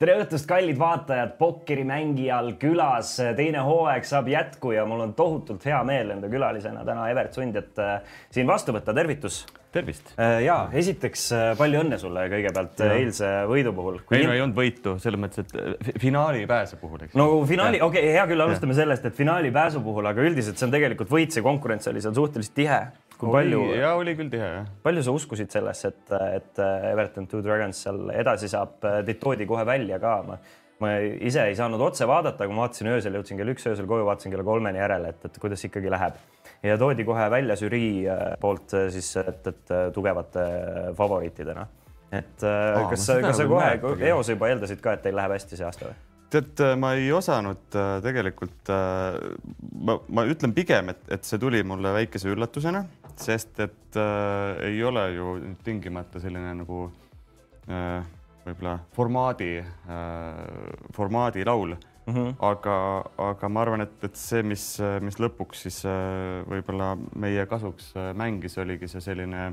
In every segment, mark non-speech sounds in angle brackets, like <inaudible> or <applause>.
tere õhtust, kallid vaatajad, pokkerimängijal külas teine hooaeg saab jätku ja mul on tohutult hea meel enda külalisena täna Evert Sundjat äh, siin vastu võtta, tervitus. tervist. ja esiteks palju õnne sulle kõigepealt ja. eilse võidu puhul. ei no ei olnud võitu selles mõttes, et finaali pääsu puhul, eks. no finaali, okei okay,, hea küll, alustame ja. sellest, et finaali pääsu puhul, aga üldiselt see on tegelikult võit, see konkurents oli seal suhteliselt tihe kui palju. ja oli küll tihe jah. palju sa uskusid sellesse, et, et Everton Two Dragons seal edasi saab, teid toodi kohe välja ka, ma, ma ise ei saanud otse vaadata, aga ma vaatasin öösel, jõudsin kell üks öösel koju, vaatasin kella kolmeni järele, et, et kuidas ikkagi läheb. ja toodi kohe välja žürii äh, poolt äh, siis, et, et tugevate favoriitidena. et Aa, kas, kas sa kohe eos juba eeldasid ka, et teil läheb hästi see aasta või? Tead, ma ei osanud tegelikult, ma, ma ütlen pigem, et, et see tuli mulle väikese üllatusena sest et äh, ei ole ju tingimata selline nagu äh, võib-olla formaadi äh,, formaadi laul mm. -hmm. aga, aga ma arvan, et, et see, mis, mis lõpuks siis äh, võib-olla meie kasuks äh, mängis, oligi see selline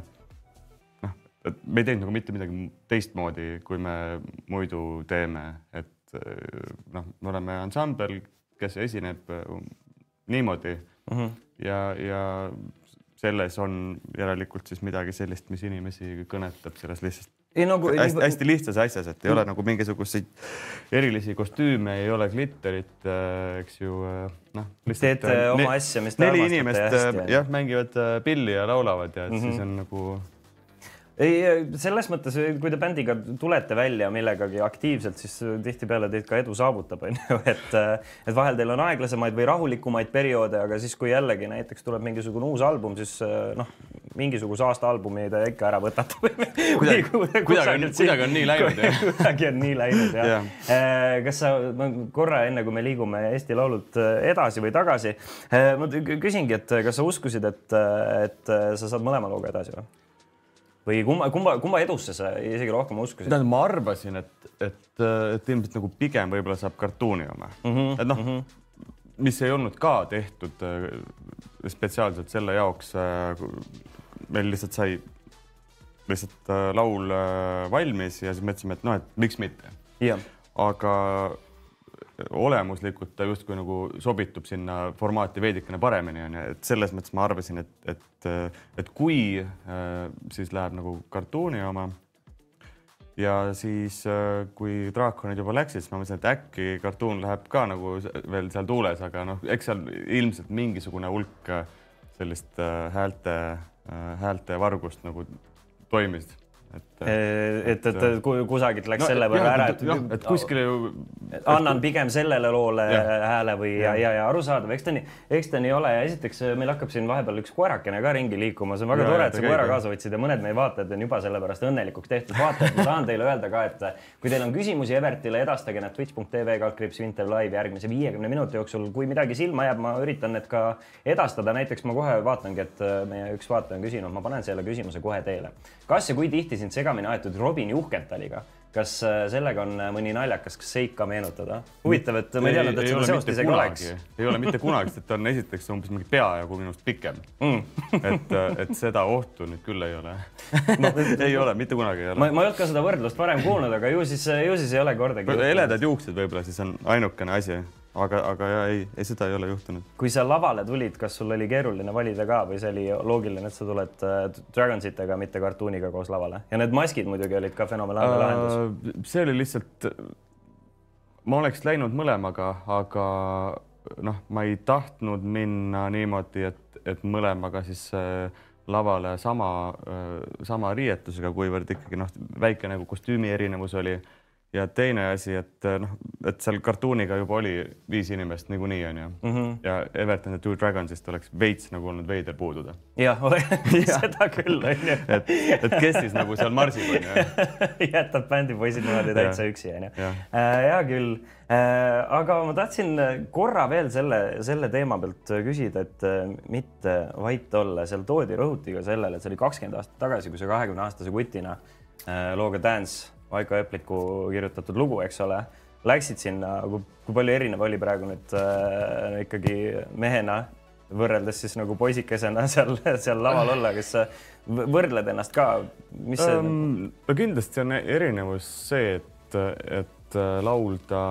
noh, et me ei teinud nagu mitte midagi teistmoodi, kui me muidu teeme, et äh, noh, me oleme ansambel, kes esineb äh, niimoodi mm -hmm. ja, ja selles on järelikult siis midagi sellist, mis inimesi kõnetab selles lihtsalt ei, nagu, hästi, hästi lihtsas asjas, et ei ole nagu mingisuguseid erilisi kostüüme, ei ole glitterit, äh, eks ju. Äh, noh, teete oma asja, mis te inimest äh, jah, mängivad pilli ja laulavad ja et mm -hmm. siis on nagu ei, selles mõttes, kui te bändiga tulete välja millegagi aktiivselt, siis tihtipeale teid ka edu saavutab, <laughs> on ju, et, et vahel teil on aeglasemaid või rahulikumaid perioode, aga siis, kui jällegi näiteks tuleb mingisugune uus album, siis noh, mingisuguse aasta albumi te ikka ära võtate kuidagi, <laughs> kuidagi on, kuidagi on nii läinud <laughs> kuidagi on nii läinud jah ja. Eh, kas sa, korra enne kui me liigume Eesti Laulult edasi või tagasi, eh, ma küsingi, et kas sa uskusid, et, et sa saad mõlema looga edasi või? Või kumba, kumba, kumba edusse sa isegi rohkem uskusid? tähendab, ma arvasin, et, et, et ilmselt nagu pigem võib-olla saab kartuuni oma mm. -hmm, et noh mm, -hmm. mis ei olnud ka tehtud äh, spetsiaalselt selle jaoks. Äh, meil lihtsalt sai lihtsalt äh, laul valmis ja siis mõtlesime, et noh, et miks mitte yeah.. aga olemuslikult ta justkui nagu sobitub sinna formaati veidikene paremini onju, et selles mõttes ma arvasin, et, et, et kui äh, siis läheb nagu kartuuni oma. ja siis, äh, kui draakonid juba läksid, siis ma mõtlesin, et äkki kartuun läheb ka nagu veel seal tuules, aga noh, eks seal ilmselt mingisugune hulk äh, sellist häälte, häälte vargust nagu toimis et, et, et, et kusagilt läks no, selle võrra ära, et, et kuskile ju. Annan pigem sellele loole ja. hääle või ja, ja, ja arusaadav, eks ta nii, eks ta nii ole ja esiteks meil hakkab siin vahepeal üks koerakene ka ringi liikuma, see on väga ja, tore, et sa koera kaasa võtsid ja mõned meie vaatajad on juba sellepärast õnnelikuks tehtud. vaatajad, ma tahan teile öelda ka, et kui teil on küsimusi Evertile, edastage need twitch.tv kaldkriips Vintev live järgmise viiekümne minuti jooksul, kui midagi silma jääb, ma üritan need ka edastada, näiteks ma kohe vaatangi, et meie üks vaataja on küsinud, ma panen selle küsimuse kohe teile. kas ja kui tihti sind segamini aetud Robin Juhkentaliga. Kas äh, sellega on äh, mõni naljakas seik ka meenutada? huvitav, et ma ei teadnud, et seda seost isegi oleks. ei ole mitte kunagi, sest ta on esiteks umbes mingi peajagu minust pikem mm. et, äh, et seda ohtu nüüd küll ei ole <laughs> no, ei ole, mitte kunagi ei ole. ma, ma ei olnud ka seda võrdlust varem kuulnud, aga ju siis, ju siis ei ole kordagi. heledad juuksed võib-olla siis on ainukene asi aga, aga ja ei, ei, seda ei ole juhtunud. kui sa lavale tulid, kas sul oli keeruline valida ka või see oli loogiline, et sa tuled äh, Dragonsitega, mitte kartuuniga koos lavale ja need maskid muidugi olid ka fenomenaalne uh, lahendus. see oli lihtsalt, ma oleks läinud mõlemaga, aga noh, ma ei tahtnud minna niimoodi, et, et mõlemaga siis äh, lavale sama äh,, sama riietusega, kuivõrd ikkagi noh, väike nagu kostüümi erinevus oli ja teine asi, et noh, et seal kartuuniga juba oli viis inimest niikuinii onju mm -hmm. ja Everton ja Two Dragonsist oleks veits nagu olnud veider puududa. jah, <laughs> <laughs> seda küll onju. et, et kes siis nagu seal marsib onju <laughs> jätab bändipoisid niimoodi täitsa üksi onju. Äh, hea küll äh,. aga ma tahtsin korra veel selle, selle teema pealt küsida, et äh, mitte vait olla, seal toodi rõhuti ka sellele, et see oli kakskümmend aastat tagasi, kui sa kahekümne aastase kutina äh, looga Dance Vaiko Epliku kirjutatud lugu, eks ole, läksid sinna, kui palju erinev oli praegu nüüd äh, ikkagi mehena võrreldes siis nagu poisikesena <laughs> seal, seal laval olla, kes sa võrdled ennast ka, mis see um,? no kindlasti on erinevus see, et, et laulda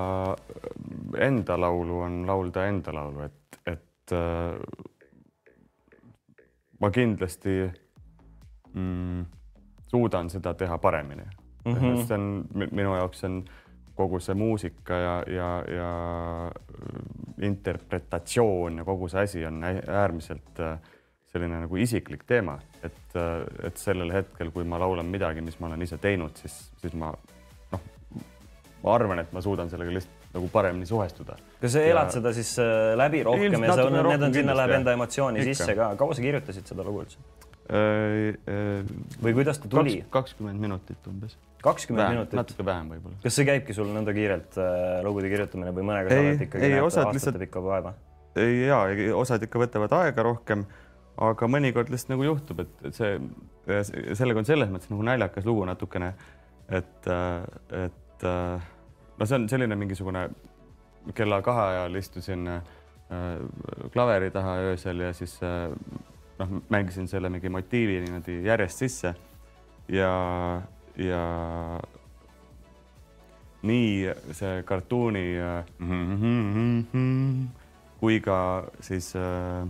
enda laulu on laulda enda laulu, et, et äh, ma kindlasti mm, suudan seda teha paremini mm. -hmm. see on minu jaoks on kogu see muusika ja, ja, ja interpretatsioon ja kogu see asi on äärmiselt äh, selline nagu isiklik teema, et, äh, et sellel hetkel, kui ma laulan midagi, mis ma olen ise teinud, siis, siis ma noh, ma arvan, et ma suudan sellega lihtsalt nagu paremini suhestuda. kas sa elad ja... seda siis äh, läbi rohkem ja sa, need on, sinna läheb enda emotsiooni Ikka. sisse ka. kaua sa kirjutasid seda lugu üldse? Või kuidas ta tuli? kakskümmend minutit umbes kakskümmend minutit? natuke vähem võib-olla. kas see käibki sul nõnda kiirelt äh, lugude kirjutamine või mõnega sa oled ikkagi ei, osad lihtsalt pikka vaeva? ja, osad ikka võtavad aega rohkem, aga mõnikord lihtsalt nagu juhtub, et see, sellega on selles mõttes nagu naljakas lugu natukene, et, äh, et äh, no see on selline mingisugune kella kahe ajal istusin äh, klaveri taha öösel ja siis äh, noh, mängisin selle mingi motiivi niimoodi järjest sisse. Ja ja nii see kartuuni kui ka siis uh,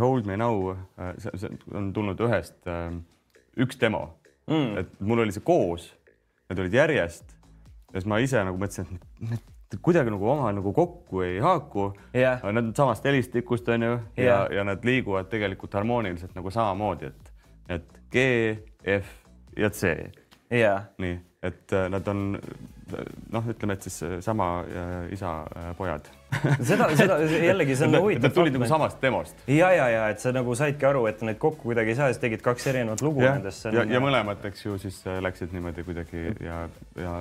Hold me now uh,, see on tulnud ühest uh, üks demo. Mm., et mul oli see koos, need olid järjest. Ja siis ma ise nagu mõtlesin, et kuidagi nagu omavahel nagu kokku ei haaku yeah.. Nad on samast helistikust onju yeah. ja, ja nad liiguvad tegelikult harmooniliselt nagu samamoodi, et, et G, F ja C yeah.. nii, et äh, nad on noh, ütleme, et siis sama äh, isa äh, pojad <laughs> seda, seda jällegi see on huvitav. Nad tulid nagu samast demost. ja, ja, ja et sa nagu saidki aru, et neid kokku kuidagi ei saa, siis tegid kaks erinevat lugu nendest. ja, ja mõlemad, eks ju, siis läksid niimoodi kuidagi ja, ja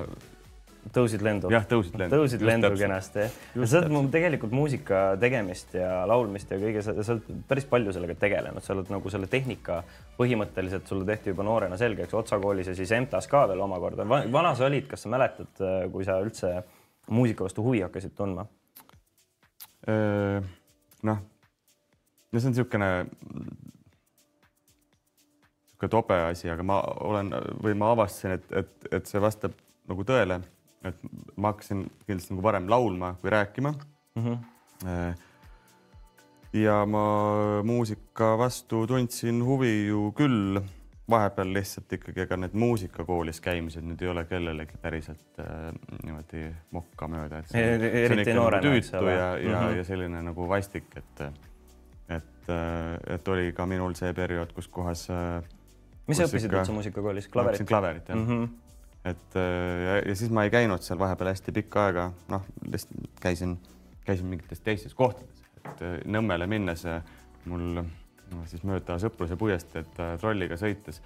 tõusid lendu. jah, tõusid lendu. tõusid Just lendu kenasti. sa oled tegelikult muusika tegemist ja laulmist ja kõige, sa oled päris palju sellega tegelenud, sa oled nagu selle tehnika põhimõtteliselt sulle tehti juba noorena selgeks Otsa koolis ja siis EMTA-s ka veel omakorda. vana sa olid, kas sa mäletad, kui sa üldse muusika vastu huvi hakkasid tundma? noh, no see on niisugune niisugune tobe asi, aga ma olen või ma avastasin, et, et, et see vastab nagu tõele et ma hakkasin kindlasti nagu varem laulma kui rääkima mm. -hmm. ja ma muusika vastu tundsin huvi ju küll vahepeal lihtsalt ikkagi, ega need muusikakoolis käimised nüüd ei ole kellelegi päriselt äh, niimoodi mokka mööda, et see, see on ikka nagu tüütu ja, ja mm, -hmm. ja selline nagu vastik, et, et, äh, et oli ka minul see periood, kus kohas äh,. mis sa õppisid üldse muusikakoolis, klaverit? klaverit jah mm. -hmm et äh, ja, ja siis ma ei käinud seal vahepeal hästi pikka aega, noh, lihtsalt käisin, käisin mingites teistes kohtades, et äh, Nõmmele minnes äh, mul no, siis mööda Sõpruse puiesteed trolliga sõites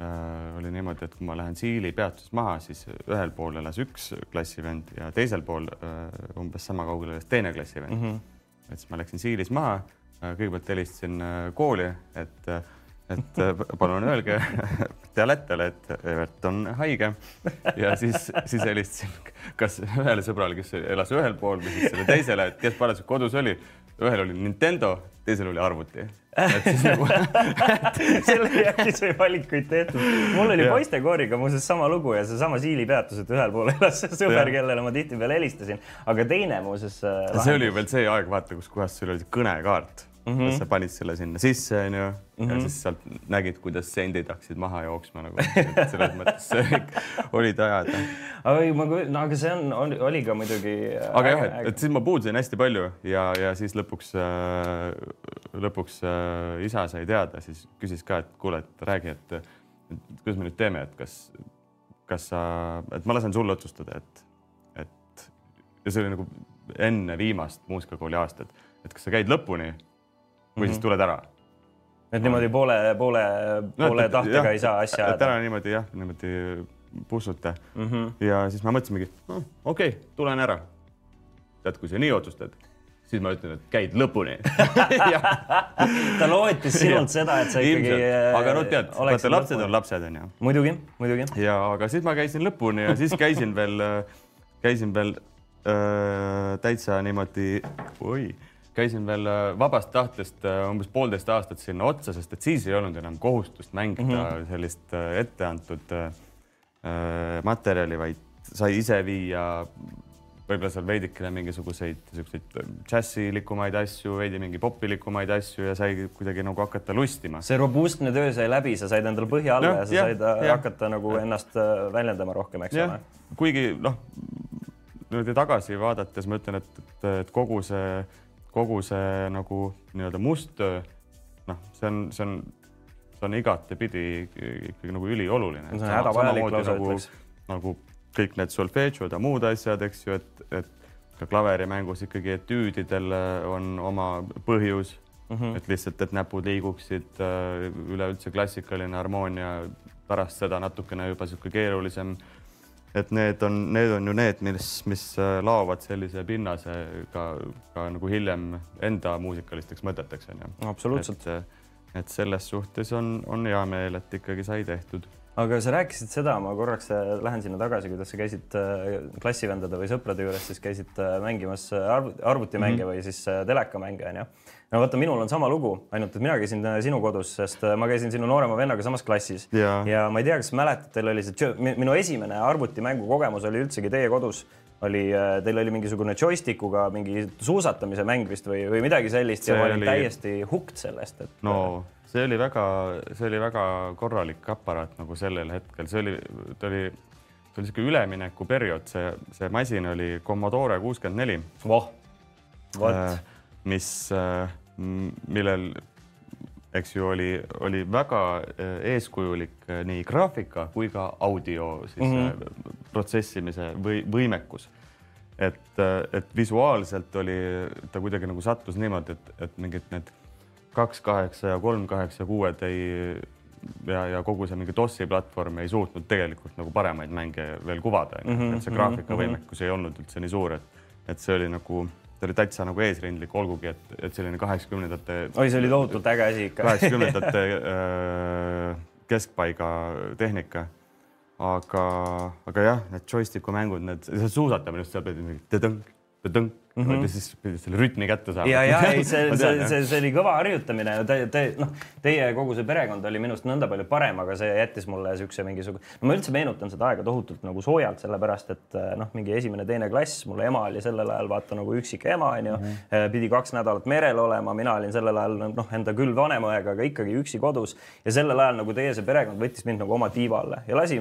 äh, oli niimoodi, et kui ma lähen Siili peatuses maha, siis ühel pool elas üks klassivend ja teisel pool äh, umbes sama kaugel elas teine klassivend mm. -hmm. et siis ma läksin Siilis maha äh,, kõigepealt helistasin äh, kooli, et äh, et palun öelge <laughs> Dialettele, et Evert on haige ja siis, siis helistasin kas ühele sõbrale, kes elas ühel pool või siis selle teisele, et kes parasjagu kodus oli. ühel oli Nintendo, teisel oli arvuti. Nagu... selle järgi sai valikuid tehtud. mul oli poistekooriga muuseas sama lugu ja seesama Siili peatus, et ühel pool elas sõber, kellele ma tihtipeale helistasin, aga teine muuseas. Äh, see oli veel see aeg, vaata, kus kohas sul oli kõnekaart mm. -hmm. sa panid selle sinna sisse, onju mm, -hmm. ja siis sealt nägid, kuidas sendid hakkasid maha jooksma nagu. <laughs> selles mõttes olid ajad. aga ma, no aga see on, oli ka muidugi. aga jah, et, et siis ma puudusin hästi palju ja, ja siis lõpuks äh,, lõpuks äh, isa sai teada, siis küsis ka, et kuule, et räägi, et kuidas me nüüd teeme, et kas kas sa, et ma lasen sul otsustada, et, et ja see oli nagu enne viimast muusikakooli aastat, et kas sa käid lõpuni või siis tuled ära et niimoodi poole, poole no,, poole tahtega jah, ei saa asja ajada. täna niimoodi jah, niimoodi pussuta mm. -hmm. ja siis ma mõtlesimegi okei okay,, tulen ära. tead, kui sa nii otsustad, siis ma ütlen, et käid lõpuni <laughs> ta lootis sinult seda, et sa ikkagi. aga no tead, vaata lapsed lõpuni. on lapsed onju. muidugi, muidugi. ja aga siis ma käisin lõpuni ja siis käisin veel, käisin veel äh, täitsa niimoodi, oi käisin veel äh, vabast tahtest äh, umbes poolteist aastat sinna otsa, sest et siis ei olnud enam kohustust mängida mm -hmm. sellist äh, etteantud äh, materjali, vaid sai ise viia võib-olla seal veidikene mingisuguseid siukseid džässilikumaid asju, veidi mingi popilikumaid asju ja sai kuidagi nagu hakata lustima. see robustne töö sai läbi, sa said endale põhja alla no, ja sa ja, said ja, hakata nagu ja. ennast väljendama rohkem, eks ole. kuigi noh, niimoodi tagasi vaadates ma ütlen, et, et, et kogu see kogu see nagu nii-öelda must töö, noh, see on, see on, see on igatepidi ikkagi nagu ülioluline. nagu, nagu kõik need solfedžod ja muud asjad, eks ju, et, et ka klaverimängus ikkagi etüüdidel on oma põhjus mm, -hmm. et lihtsalt, et näpud liiguksid, äh, üleüldse klassikaline harmoonia, pärast seda natukene juba niisugune keerulisem et need on, need on ju need, mis, mis äh, laovad sellise pinnase ka, ka nagu hiljem enda muusikalisteks mõteteks on ju. absoluutselt. et selles suhtes on, on hea meel, et ikkagi sai tehtud aga sa rääkisid seda, ma korraks äh, lähen sinna tagasi, kuidas sa käisid äh, klassivendade või sõprade juures, siis käisid mängimas arvutimänge mm -hmm. või siis telekamänge onju no vaata, minul on sama lugu, ainult et mina käisin äh, sinu kodus, sest äh, ma käisin sinu noorema vennaga samas klassis ja, ja ma ei tea, kas mäletad, teil oli see, minu esimene arvutimängu kogemus oli üldsegi teie kodus oli, äh, teil oli mingisugune joystick'uga mingi suusatamise mäng vist või, või midagi sellist see ja ma olin oli... täiesti hooked sellest, et. no see oli väga, see oli väga korralik aparaat nagu sellel hetkel, see oli, ta oli, see oli sihuke üleminekuperiood, see, see masin oli Commodore kuuskümmend neli. voh, vot. mis äh, millel eks ju oli, oli väga äh, eeskujulik äh, nii graafika kui ka audio siis mm -hmm. protsessimise või võimekus. et, et visuaalselt oli ta kuidagi nagu sattus niimoodi, et, et mingid need kaks kaheksa ja kolm kaheksa kuued ei ja, ja kogu see mingi DOS-i platvorm ei suutnud tegelikult nagu paremaid mänge veel kuvada -hmm, et see graafikavõimekus mm -hmm. ei olnud üldse nii suur, et, et see oli nagu ta oli täitsa nagu eesrindlik, olgugi et, et selline kaheksakümnendate. oi, see oli tohutult äge asi ikka. kaheksakümnendate <laughs> äh, keskpaiga tehnika. aga, aga jah, need joysticku mängud, need suusatamine, seal pidi mingi tõdõnk, tõdõnk mm -hmm. ja siis pidid selle rütmi kätte saama. ja, ja ei, <laughs> see, see, see, see oli kõva harjutamine. Te, te, noh, teie kogu see perekond oli minust nõnda palju parem, aga see jättis mulle siukse mingisugune no,, ma üldse meenutan seda aega tohutult nagu soojalt, sellepärast et noh, mingi esimene-teine klass, mul ema oli sellel ajal vaata nagu üksik ema onju mm, -hmm. pidi kaks nädalat merel olema, mina olin sellel ajal noh, enda küll vanema õega, aga ikkagi üksi kodus ja sellel ajal nagu teie see perekond võttis mind nagu oma tiiva alla ja lasi,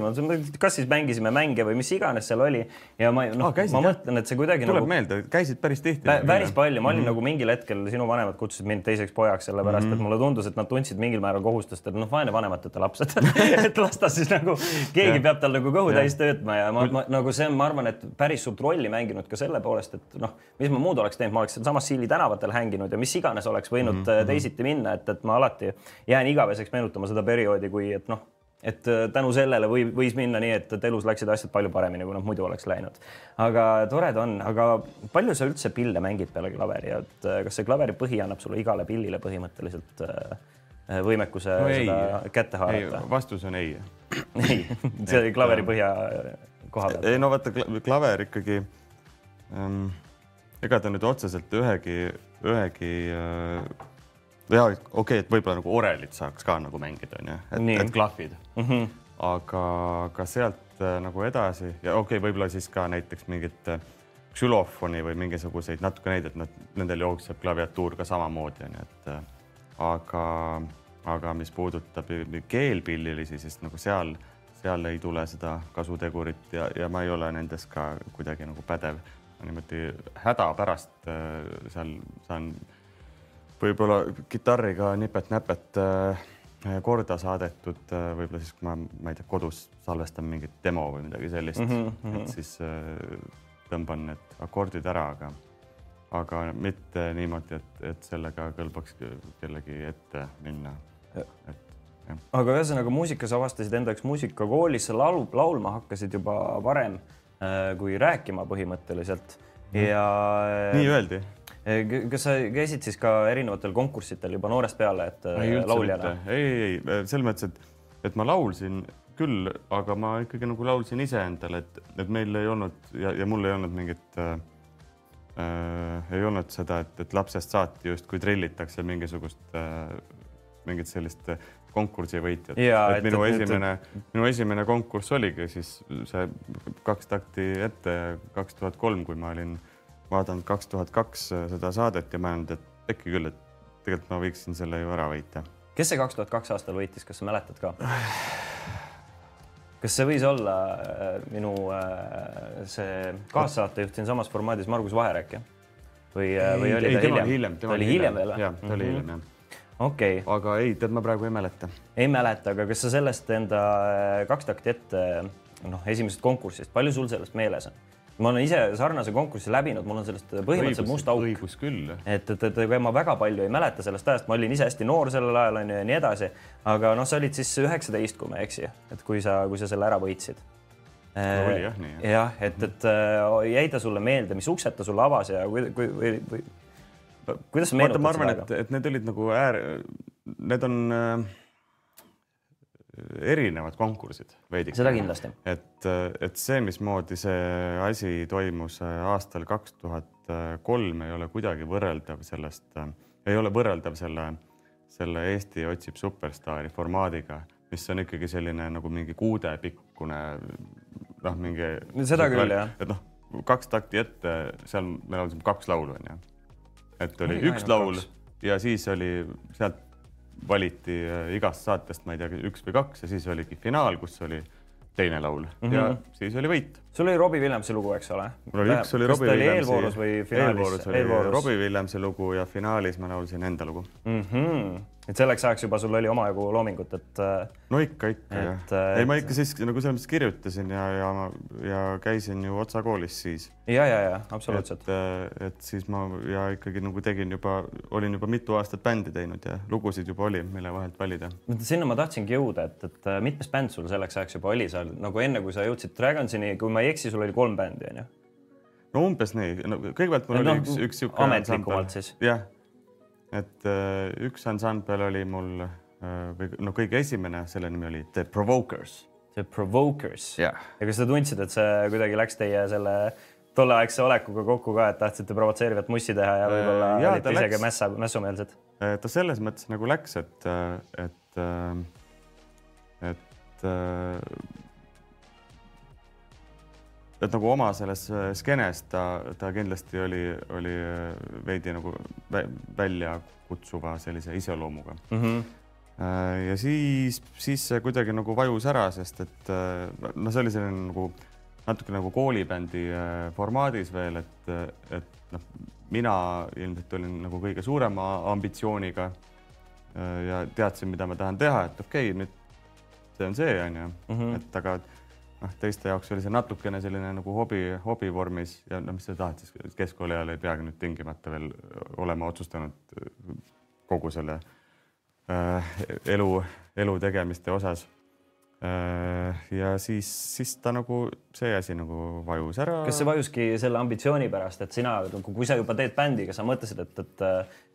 kas siis mängisime mänge või mis iganes seal oli ja ma noh ah,, ma mõtlen, et see kuidagi tuleb nagu... meelde, käisid päris tihti Pä,. päris palju, ma olin mm -hmm. nagu mingil hetkel, sinu vanemad kutsusid mind teiseks pojaks, sellepärast mm -hmm. et mhm. mulle tundus, et nad tundsid mingil määral kohustust, et noh, vaene vanemateta laps, <laughs> et las ta siis nagu, keegi peab tal nagu kõhu täis töötama ja ma, ma nagu see ma arvan, et päris suurt rolli mänginud ka selle poolest, et noh, mis ma muud oleks teinud, ma oleks sealsamas Siili tänavatel hänginud ja mis iganes oleks võinud mm -hmm. teisiti minna, et, et ma alati jään igaveseks meenutama seda perioodi, kui et noh et äh, tänu sellele või võis minna nii, et, et elus läksid asjad palju paremini, kui nad muidu oleks läinud. aga tore ta on, aga palju sa üldse pille mängid peale klaveri, et äh, kas see klaveri põhi annab sulle igale pillile põhimõtteliselt äh, võimekuse no ei, seda kätte haarata? vastus on ei. <laughs> ei, see oli klaveri põhja koha peal. ei no vaata, klaver ikkagi ähm,, ega ta nüüd otseselt ühegi, ühegi äh, ja okei okay,, et võib-olla nagu orelit saaks ka nagu mängida, onju, et, et klahvid mm. -hmm. aga ka sealt äh, nagu edasi ja okei okay,, võib-olla siis ka näiteks mingit äh, ksülofoni või mingisuguseid natuke neid, et nad, nendel jookseb klaviatuur ka samamoodi, onju, et äh, aga, aga mis puudutab keelpillilisi, siis nagu seal, seal ei tule seda kasutegurit ja, ja ma ei ole nendes ka kuidagi nagu pädev. niimoodi hädapärast seal saan võib-olla kitarriga nipet-näpet äh, korda saadetud, võib-olla siis, kui ma, ma ei tea, kodus salvestan mingit demo või midagi sellist mm, -hmm. et siis tõmban need akordid ära, aga, aga mitte niimoodi, et, et sellega kõlbaks kellegi ette minna. et jah. aga ühesõnaga muusikas avastasid enda jaoks muusikakoolis, sa laul, laulma hakkasid juba varem äh, kui rääkima põhimõtteliselt mhm. ja. nii öeldi äh, kas sa käisid siis ka erinevatel konkurssidel juba noorest peale, et äh, ei, lauljana? ei, ei, ei, selles mõttes, et, et ma laulsin küll, aga ma ikkagi nagu laulsin iseendale, et, et meil ei olnud ja, ja mul ei olnud mingit äh, äh, ei olnud seda, et, et lapsest saati justkui trillitakse mingisugust äh, mingit sellist konkursi võitjat. et minu et, esimene minu esimene konkurss oligi siis see kaks takti ette kaks tuhat kolm, kui ma olin vaadanud kaks tuhat kaks seda saadet ja mõelnud, et äkki küll, et tegelikult ma võiksin selle ju ära võita. kes see kaks tuhat kaks aastal võitis, kas sa mäletad ka? kas see võis olla äh, minu äh, see kaassaatejuht siinsamas formaadis Margus Vaherek, jah? või, äh, või oli ei, ta hiljem? hiljem, ta oli hiljem veel? jah, ta oli hiljem, jah okei okay.. aga ei, tead, ma praegu ei mäleta. ei mäleta, aga kas sa sellest enda kaks takti ette, noh, esimesest konkursist, palju sul sellest meeles on? Ma olen ise sarnase konkursi läbinud, mul on sellest põhimõtteliselt must auk. õigus küll. et, et, et ega ma väga palju ei mäleta sellest ajast, ma olin ise hästi noor sellel ajal onju ja nii edasi. aga noh, sa olid siis üheksateist, kui ma ei eksi, et kui sa, kui sa selle ära võitsid no,. oli jah nii. jah, et, et äh, jäi ta sulle meelde, mis uksed ta sulle avas ja kui, kui või, või kuidas sa meenutad ma arvan, et, et need olid nagu äär, need on äh, erinevad konkursid veidi. seda kindlasti. et, et see, mismoodi see asi toimus aastal kaks tuhat kolm, ei ole kuidagi võrreldav sellest, ei ole võrreldav selle, selle Eesti otsib superstaari formaadiga, mis on ikkagi selline nagu mingi kuudepikkune noh, mingi. seda küll jah. et noh, kaks takti ette, seal me laulsime kaks laulu onju. et oli, oli üks laul kaks. ja siis oli sealt valiti äh, igast saatest, ma ei tea, üks või kaks ja siis oligi finaal, kus oli teine laul mm -hmm. ja siis oli võit. sul oli Robbie Williamsi lugu, eks ole? mul oli üks oli Robbie Williamsi. eelvoorus või finaalis? eelvoorus oli eelvoorus. Robbie Williamsi lugu ja finaalis ma laulsin enda lugu mm. -hmm et selleks ajaks juba sul oli omajagu loomingut, et. Äh, no ikka, ikka et, jah. Äh, ei, ma ikka siis nagu selles mõttes kirjutasin ja, ja, ja käisin ju Otsa koolis siis. ja, ja, ja absoluutselt. et, äh, et siis ma ja ikkagi nagu tegin juba, olin juba mitu aastat bändi teinud ja lugusid juba oli, mille vahelt valida. sinna ma tahtsingi jõuda, et, et mitmes bänd sul selleks ajaks juba oli seal nagu enne, kui sa jõudsid Dragonsini, kui ma ei eksi, sul oli kolm bändi onju? no umbes nii, no kõigepealt mul no, oli üks, üks sihuke. ametlikumalt siis? jah et äh, üks ansambel oli mul äh, või no kõige esimene, selle nimi oli The Provokers. The Provokers yeah.. ja kas sa tundsid, et see kuidagi läks teie selle tolleaegse olekuga kokku ka, et tahtsite provotseerivat mussi teha ja võib-olla äh, olite isegi mässa, mässumeelsed? ta selles mõttes nagu läks, et, et, et et nagu oma selles äh, skeenes ta, ta kindlasti oli, oli äh, veidi nagu väljakutsuva sellise iseloomuga mm. -hmm ja siis, siis see kuidagi nagu vajus ära, sest et noh, see oli selline nagu natuke nagu koolibändi formaadis veel, et, et noh, mina ilmselt olin nagu kõige suurema ambitsiooniga. ja teadsin, mida ma tahan teha, et okei okay,, nüüd see on see, onju, mhm. et aga noh, teiste jaoks oli see natukene selline nagu hobi, hobi vormis ja no mis sa tahad siis keskkooli ajal ei peagi nüüd tingimata veel olema otsustanud kogu selle äh, elu, elu tegemiste osas. Äh, ja siis, siis ta nagu see asi nagu vajus ära. kas see vajuski selle ambitsiooni pärast, et sina nagu, kui sa juba teed bändiga, sa mõtlesid, et, et,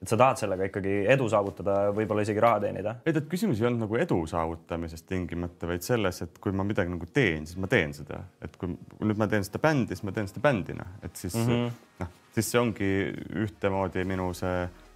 et sa tahad sellega ikkagi edu saavutada, võib-olla isegi raha teenida? ei, tead, küsimus ei olnud nagu edu saavutamisest tingimata, vaid selles, et kui ma midagi nagu teen, siis ma teen seda, et kui nüüd ma teen seda bändi, siis ma teen seda bändina, et siis mm -hmm. noh, siis see ongi ühtemoodi minu see Äh,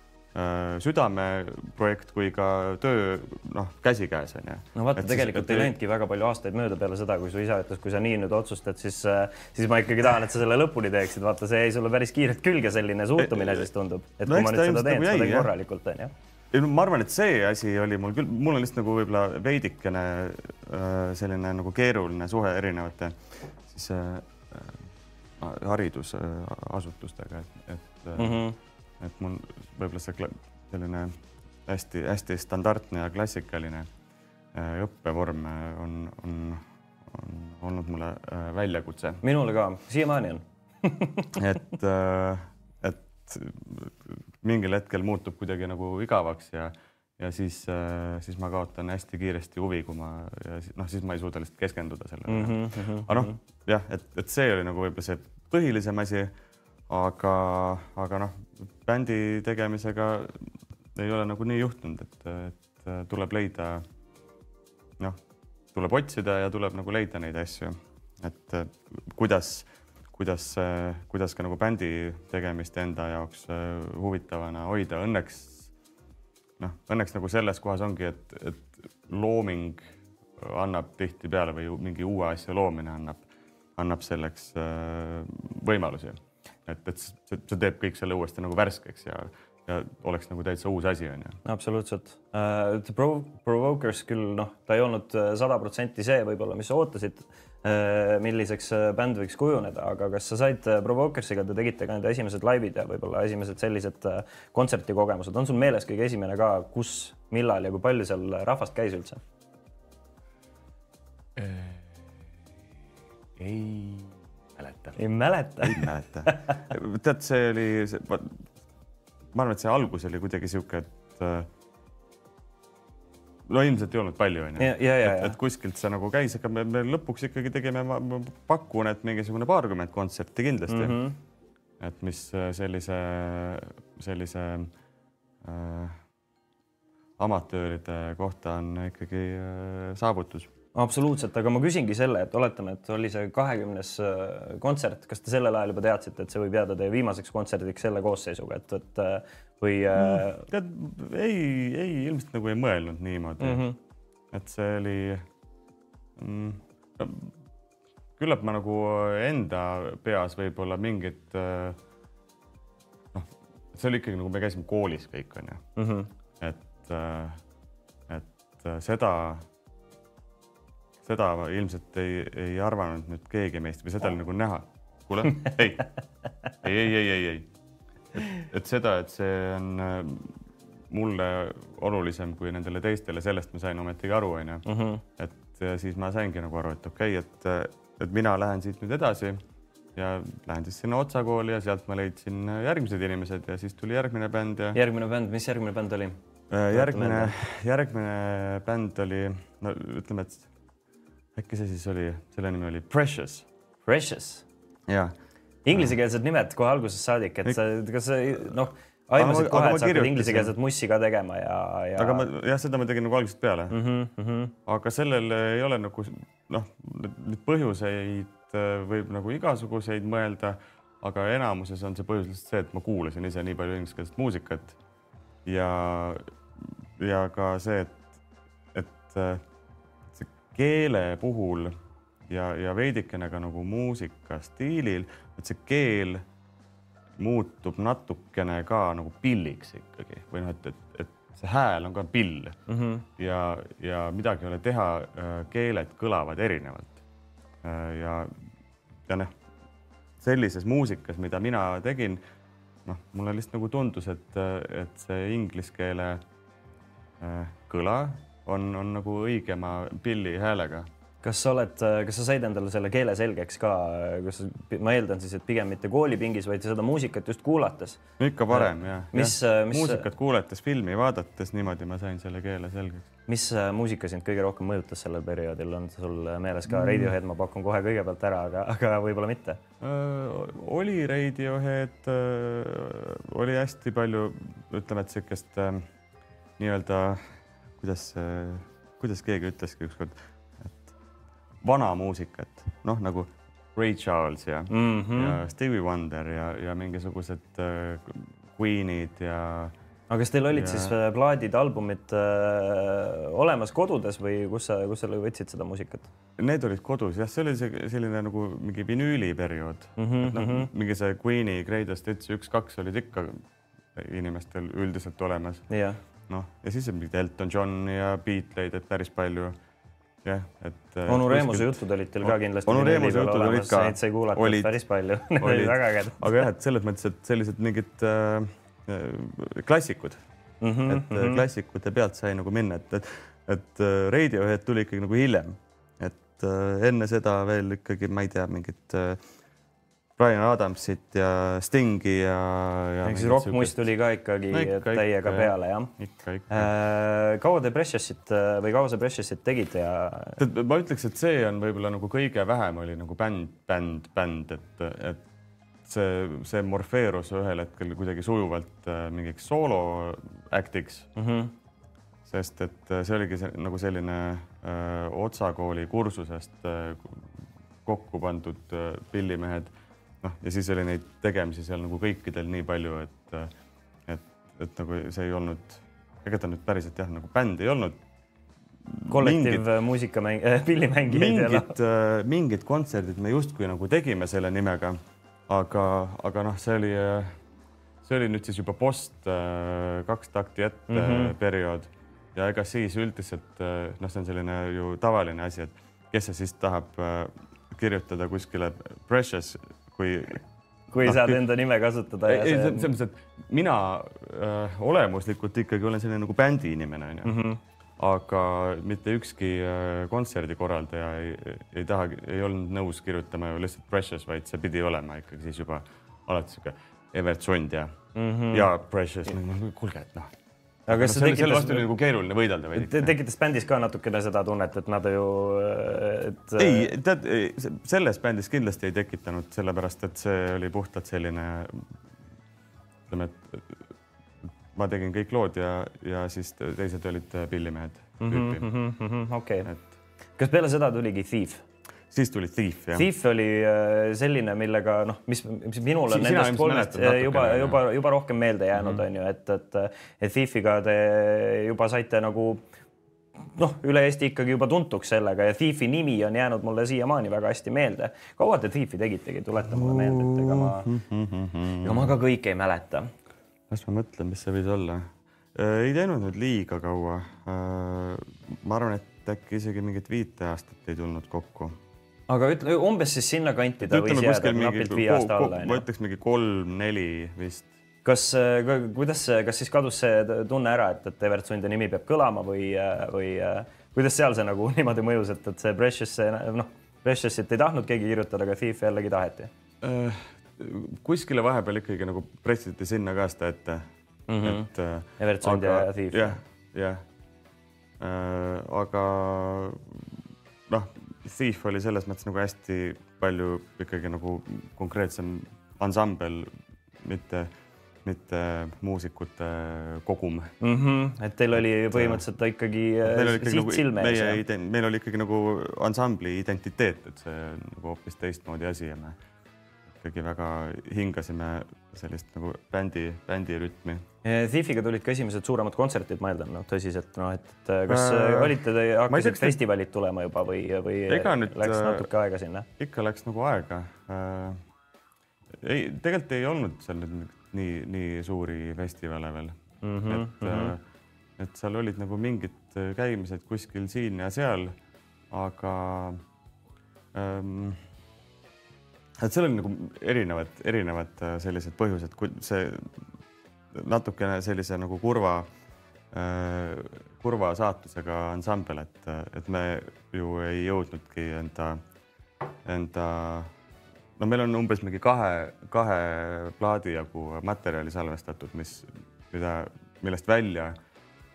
südameprojekt kui ka töö noh, käsikäes on ju. no vaata, tegelikult siis, ei läinudki väga palju aastaid mööda peale seda, kui su isa ütles, kui sa nii nüüd otsustad, siis, äh, siis ma ikkagi tahan, et sa selle lõpuni teeksid. vaata, see jäi sulle päris kiirelt külge, selline suhtumine siis tundub, et no, kui ma nüüd seda teen, nagu seda teen korralikult on ju ei no ma arvan, et see asi oli mul küll, mul on lihtsalt nagu võib-olla veidikene äh, selline nagu keeruline suhe erinevate siis äh, haridusasutustega, et, et mm -hmm et mul võib-olla see selline hästi-hästi standardne ja klassikaline õppevorm on, on, on olnud mulle väljakutse. minule ka, siiamaani on <laughs> et, et mingil hetkel muutub kuidagi nagu igavaks ja ja siis, siis ma kaotan hästi kiiresti huvi, kui ma ja noh, siis ma ei suuda lihtsalt keskenduda sellele mm. -hmm, aga noh, jah, et, et see oli nagu võib-olla see põhilisem asi. aga, aga noh, bändi tegemisega ei ole nagu nii juhtunud, et, et tuleb leida, noh, tuleb otsida ja tuleb nagu leida neid asju, et kuidas, kuidas, kuidas ka nagu bändi tegemist enda jaoks huvitavana hoida. Õnneks noh, õnneks nagu selles kohas ongi, et, et looming annab tihtipeale või mingi uue asja loomine annab, annab selleks äh, võimalusi. Et, et see, see teeb kõik selle uuesti nagu värskeks ja, ja oleks nagu täitsa uus asi, on ju. absoluutselt uh,. The Provokers küll noh, ta ei olnud äh, sada protsenti see võib-olla, mis sa ootasid uh,, milliseks bänd võiks kujuneda, aga kas sa said Provokersiga, te tegite ka need esimesed laivid ja võib-olla esimesed sellised kontserdikogemused, on sul meeles kõige esimene ka, kus, millal ja kui palju seal rahvast käis üldse? ei mäleta. ei mäleta? ei mäleta. tead, see oli, ma arvan, et see algus oli kuidagi sihuke, et äh, no ilmselt ei olnud palju, onju. et, et kuskilt see nagu käis, aga me, me lõpuks ikkagi tegime, ma pakun, et mingisugune paarkümmend kontserti kindlasti mm. -hmm. et mis äh, sellise, sellise äh, amatööride kohta on ikkagi äh, saavutus absoluutselt, aga ma küsingi selle, et oletame, et oli see kahekümnes äh, kontsert, kas te sellel ajal juba teadsite, et see võib jääda teie viimaseks kontserdiks selle koosseisuga, et, et äh, või äh, mm,? tead, ei, ei ilmselt nagu ei mõelnud niimoodi mm. -hmm. et see oli mm,. Küllap ma nagu enda peas võib-olla mingit noh, see oli ikkagi nagu me käisime koolis kõik onju mm, -hmm. et, et seda seda ilmselt ei, ei arvanud nüüd keegi meist või seda oli nagu näha. kuule, ei, ei, ei, ei, ei, ei. et seda, et see on äh, mulle olulisem kui nendele teistele, sellest ma sain ometigi aru, onju. Mhm. et siis ma saingi nagu aru, et okei okay,, et, et mina lähen siit nüüd edasi ja lähen siis sinna Otsa kooli ja sealt ma leidsin järgmised inimesed ja siis tuli järgmine bänd ja. järgmine bänd, mis järgmine bänd oli? Äh, järgmine, järgmine bänd oli, no ütleme, et äkki see siis oli, selle nimi oli Precious. Precious? jaa. Inglisekeelsed nimed kohe algusest saadik, et sa, kas sa noh, aimasid kohe, et sa hakkad inglisekeelset mussi ka tegema ja, ja. aga ma jah, seda ma tegin nagu algusest peale mm. -hmm, mm -hmm. aga sellel ei ole nagu noh, neid põhjuseid äh, võib nagu igasuguseid mõelda, aga enamuses on see põhjus lihtsalt see, et ma kuulasin ise nii palju ingliskeelset muusikat ja, ja ka see, et, et äh, keele puhul ja, ja veidikene ka nagu muusikastiilil, et see keel muutub natukene ka nagu pilliks ikkagi või noh, et, et, et see hääl on ka pill mm -hmm. ja, ja midagi ei ole teha, äh, keeled kõlavad erinevalt. Äh, ja, ja noh, sellises muusikas, mida mina tegin, noh, mulle lihtsalt nagu tundus, et, et see inglise keele äh, kõla on, on nagu õigema pilli häälega. kas sa oled, kas sa said endale selle keele selgeks ka, kas ma eeldan siis, et pigem mitte koolipingis, vaid seda muusikat just kuulates? ikka varem jah. mis ja,, mis muusikat kuulates, filmi vaadates, niimoodi ma sain selle keele selgeks. mis muusika sind kõige rohkem mõjutas sellel perioodil, on sul meeles ka mm. Radiohead, ma pakun kohe kõigepealt ära, aga, aga võib-olla mitte äh,? oli Radiohead äh,, oli hästi palju, ütleme, et niisugust äh, nii-öelda äh, kuidas, kuidas keegi ütleski ükskord, et vana muusikat, noh nagu Ray Charles ja mm, -hmm. ja Stevie Wonder ja, ja mingisugused äh, Queenid ja. aga kas teil olid ja... siis äh, plaadid, albumid äh, olemas kodudes või kus sa, kus sa võtsid seda muusikat? Need olid kodus jah, see oli see selline nagu mingi vinüüliperiood mm. -hmm, et noh -hmm., mingi see Queen'i Greatest Hits üks-kaks olid ikka inimestel üldiselt olemas. jah noh, ja siis on mingid Elton John ja Beatleid, et päris palju. jah, et. Äh, onu Reemuse jutud olid teil ka kindlasti. onu Reemuse jutud olid ka. Neid sai kuulata olid, päris palju <laughs> olid väga ägedad. aga jah, et selles mõttes, et sellised mingid äh, äh klassikud mm, -hmm, et mm -hmm. klassikute pealt sai nagu minna, et, et, et Radiohead tuli ikkagi nagu hiljem, et äh, enne seda veel ikkagi, ma ei tea, mingit äh, Brian Adamsit ja Stingi ja, ja. ehk siis rokkmuist tuli ka ikkagi no, ikka, täiega ikka, peale jah? ikka, ikka äh,. kaua te Precious'it või kaua sa Precious'it tegid ja? ma ütleks, et see on võib-olla nagu kõige vähem oli nagu bänd, bänd, bänd, et, et see, see morfeerus ühel hetkel kuidagi sujuvalt äh, mingiks soolo act'iks mm. -hmm. sest et äh, see oligi see, nagu selline öö, äh, Otsa kooli kursusest öö, kokku pandud öö, pillimehed noh, ja siis oli neid tegemisi seal nagu kõikidel nii palju, et, et, et nagu see ei olnud, ega ta nüüd päriselt jah, nagu bänd ei olnud. kollektiivmuusikamäng äh,, <laughs> pillimängijaid. mingid äh,, mingid kontserdid me justkui nagu tegime selle nimega, aga, aga noh, see oli, see oli nüüd siis juba post äh, kaks takti ette mm -hmm. periood ja ega siis üldiselt äh, noh, see on selline ju tavaline asi, et kes see siis tahab äh, kirjutada kuskile Precious kui kui no, saad enda nime kasutada. ei, selles mõttes, et mina äh, olemuslikult ikkagi olen selline nagu bändi inimene onju mm. -hmm aga mitte ükski äh, kontserdikorraldaja ei, ei taha, ei olnud nõus kirjutama ju lihtsalt Precious, vaid see pidi olema ikkagi siis juba alati sihuke Evert Sund ja mm, -hmm. ja Precious. kuulge, et noh aga kas no, see tekitas... selle vastu oli nagu keeruline võidelda või? tekitas bändis ka natukene seda tunnet, et nad ju, et. ei, tead, selles bändis kindlasti ei tekitanud, sellepärast et see oli puhtalt selline, ütleme, et ma tegin kõik lood ja, ja siis teised olid pillimehed mm -hmm,. okei okay., et. kas peale seda tuligi Thief? Siis tuli Thief, jah. Thief oli äh, selline, millega noh, mis, mis minul on nendest kolmest juba, juba, juba rohkem meelde jäänud, mhm. on ju, et, et, et Thiefiga te juba saite nagu noh, üle Eesti ikkagi juba tuntuks sellega ja Thiefi nimi on jäänud mulle siiamaani väga hästi meelde. kaua te Thiefi tegitegi, tuleta mulle meelde, et ega ma, ega ma ka kõike ei mäleta. las ma mõtlen, mis see võis olla. Äh, ei teinud nüüd liiga kaua. Äh, ma arvan, et äkki isegi mingit viite aastat ei tulnud kokku aga ütle umbes siis sinnakanti ta võis jääda napilt viie aasta alla. ma ütleks mingi kolm-neli vist. kas, äh, kuidas, kas siis kadus see tunne ära, et, et Evert Sunde nimi peab kõlama või, äh, või äh, kuidas seal see nagu <laughs> niimoodi mõjus, et, et see Precious, noh, Precious'it ei tahtnud keegi kirjutada, aga Thief jällegi taheti äh,? kuskile vahepeal ikkagi nagu pressiti sinna ka seda ette mm. -hmm. et Evert Sund ja Thief. jah, jah aga noh Thief oli selles mõttes nagu hästi palju ikkagi nagu konkreetsem ansambel, mitte, mitte muusikute kogum mm. -hmm. et teil oli põhimõtteliselt ikkagi siht nagu, silme ees. meie, meil oli ikkagi nagu ansambli identiteet, et see on nagu hoopis teistmoodi asi ja me ikkagi väga hingasime sellist nagu bändi, bändi rütmi. Thiefiga tulid ka esimesed suuremad kontserdid, ma eeldan, noh tõsiselt, noh, et kas äh, olite te, hakkasid festivalid te... tulema juba või, või nüüd, läks äh, natuke aega sinna? ikka läks nagu aega äh,. ei, tegelikult ei olnud seal nii, nii suuri festivale veel mm. -hmm, et mm, -hmm. et seal olid nagu mingid käimised kuskil siin ja seal, aga ähm, et seal on nagu erinevad, erinevad äh, sellised põhjused, kui see natukene sellise nagu kurva, äh, kurva saatusega ansambel, et, et me ju ei jõudnudki enda, enda, no meil on umbes mingi kahe, kahe plaadi jagu materjali salvestatud, mis, mida, millest välja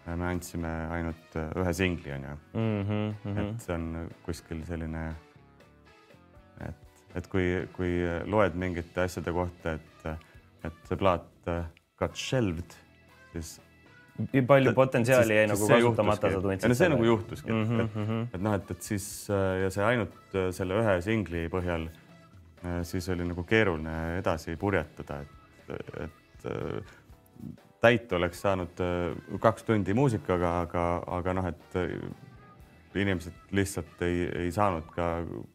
me andsime ainult ühe singli onju mm. -hmm. et see on kuskil selline et kui, kui loed mingite asjade kohta, et, et see plaat got shelved, siis. palju potentsiaali jäi nagu kasutamata, sa tundsid? see nagu juhtuski mm, -hmm, et, mm -hmm. et noh, et, et siis ja see ainult selle ühe singli põhjal, siis oli nagu keeruline edasi purjetada, et, et täit oleks saanud kaks tundi muusikaga, aga, aga noh, et inimesed lihtsalt ei, ei saanud ka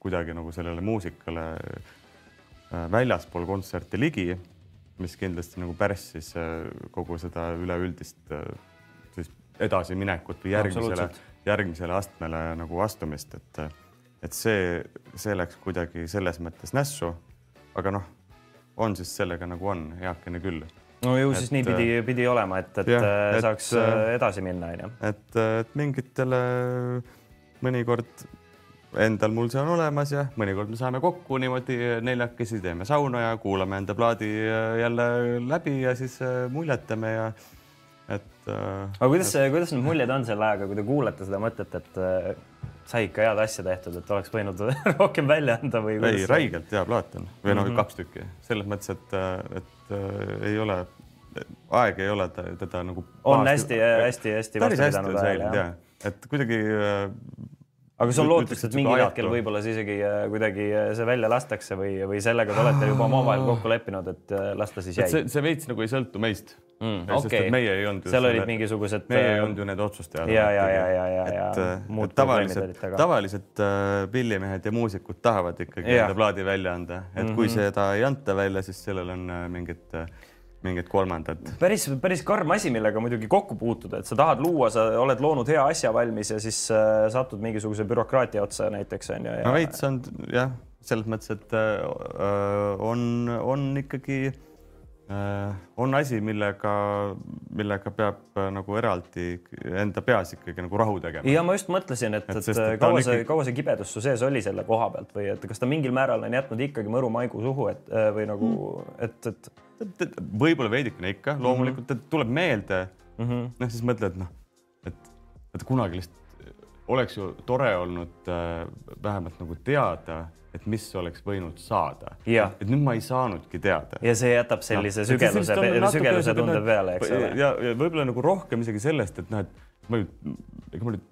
kuidagi nagu sellele muusikale äh, väljaspool kontserti ligi, mis kindlasti nagu pärssis äh, kogu seda üleüldist äh, siis edasiminekut või järgmisele, järgmisele astmele nagu astumist, et, et see, see läks kuidagi selles mõttes nässu. aga noh, on siis sellega nagu on, heakene küll no ju siis nii pidi, pidi olema, et, et, ja, et saaks edasi minna, onju. et, et mingitele mõnikord endal mul see on olemas ja mõnikord me saame kokku niimoodi neljakesi, teeme sauna ja kuulame enda plaadi jälle läbi ja siis muljetame ja et. aga kuidas, kuidas need muljed on selle ajaga, kui te kuulete seda mõtet, et sai ikka head asja tehtud, et oleks võinud <laughs> rohkem välja anda või? ei, räigelt hea plaat on või noh mm -hmm., kaks tükki selles mõttes, et, et äh, ei ole, aeg ei ole teda nagu. on hästi-hästi-hästi vastu pidanud ajale jah? et kuidagi äh, aga sul on lootust, et mingil hetkel võib-olla siis isegi äh, kuidagi äh, see välja lastakse või, või sellega te olete juba omavahel kokku leppinud, et las ta siis jäi? see, see veits nagu ei sõltu meist mm,. Okay. meie ei olnud. seal olid mingisugused. meie ei olnud ju need otsustajad. ja, ja, ja, ja, ja, ja. et tavaliselt, tavaliselt pillimehed ja muusikud tahavad ikkagi enda plaadi välja anda, et mm -hmm. kui seda ei anta välja, siis sellel on mingid uh, mingid kolmandad. päris, päris karm asi, millega muidugi kokku puutuda, et sa tahad luua, sa oled loonud hea asja valmis ja siis äh, satud mingisuguse bürokraatia otsa näiteks on ju ja.... no veits on jah, selles mõttes, et äh, on, on ikkagi äh, Äh, on asi, millega, millega peab äh, nagu eraldi enda peas ikkagi nagu rahu tegema. ja ma just mõtlesin, et, et, et, et kaua see ikkagi..., kaua see kibedus su sees oli selle koha pealt või et kas ta mingil määral on jätnud ikkagi mõru maigu suhu, et äh, või nagu mm., et, et. Võib-olla veidikene ikka, loomulikult mm -hmm. tuleb meelde mm -hmm.. noh, siis mõtled, noh, et, et kunagi lihtsalt oleks ju tore olnud äh, vähemalt nagu teada et mis oleks võinud saada. et nüüd ma ei saanudki teada. ja see jätab sellise no, sügeluse, sügeluse tunde peale, eks ole. ja, ja võib-olla nagu rohkem isegi sellest, et noh, et ma ju, ega ma nüüd,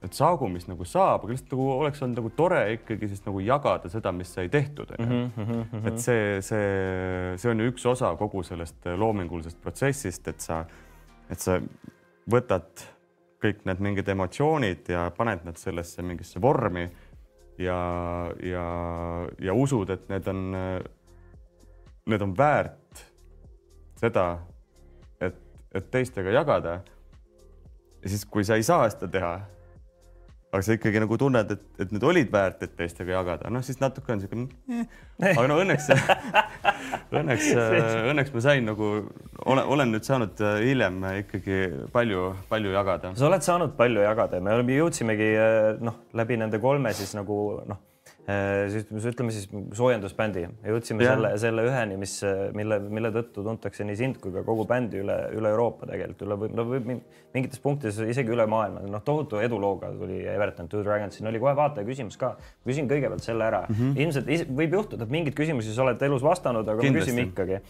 et saagu, mis nagu saab, aga lihtsalt nagu oleks olnud nagu tore ikkagi siis nagu jagada seda, mis sai tehtud, onju. Mhm, mhm, mhm. et see, see, see on ju üks osa kogu sellest loomingulisest protsessist, et sa, et sa võtad kõik need mingid emotsioonid ja paned nad sellesse mingisse vormi ja, ja, ja usud, et need on, need on väärt seda, et, et teistega jagada. ja siis, kui sa ei saa seda teha aga sa ikkagi nagu tunned, et, et need olid väärt, et teistega jagada, noh siis natuke on siuke eh.. aga no õnneks <laughs> õnneks, <laughs> õnneks ma sain nagu, olen, olen nüüd saanud äh, hiljem ikkagi palju-palju jagada. sa oled saanud palju jagada. Ja me jõudsimegi äh, noh, läbi nende kolme siis nagu noh ütleme siis soojendusbändi, jõudsime ja. selle, selle üheni, mis, mille, mille tõttu tuntakse nii sind kui ka kogu bändi üle, üle Euroopa tegelikult. Üle võib, no võib mingites punktides isegi üle maailma, noh, tohutu edulooga tuli Everton Two Dragons, siin oli kohe vaataja küsimus ka. küsin kõigepealt selle ära. Mm, -hmm. ilmselt võib juhtuda, et mingeid küsimusi sa oled elus vastanud, aga Kindlasti. me küsime ikkagi,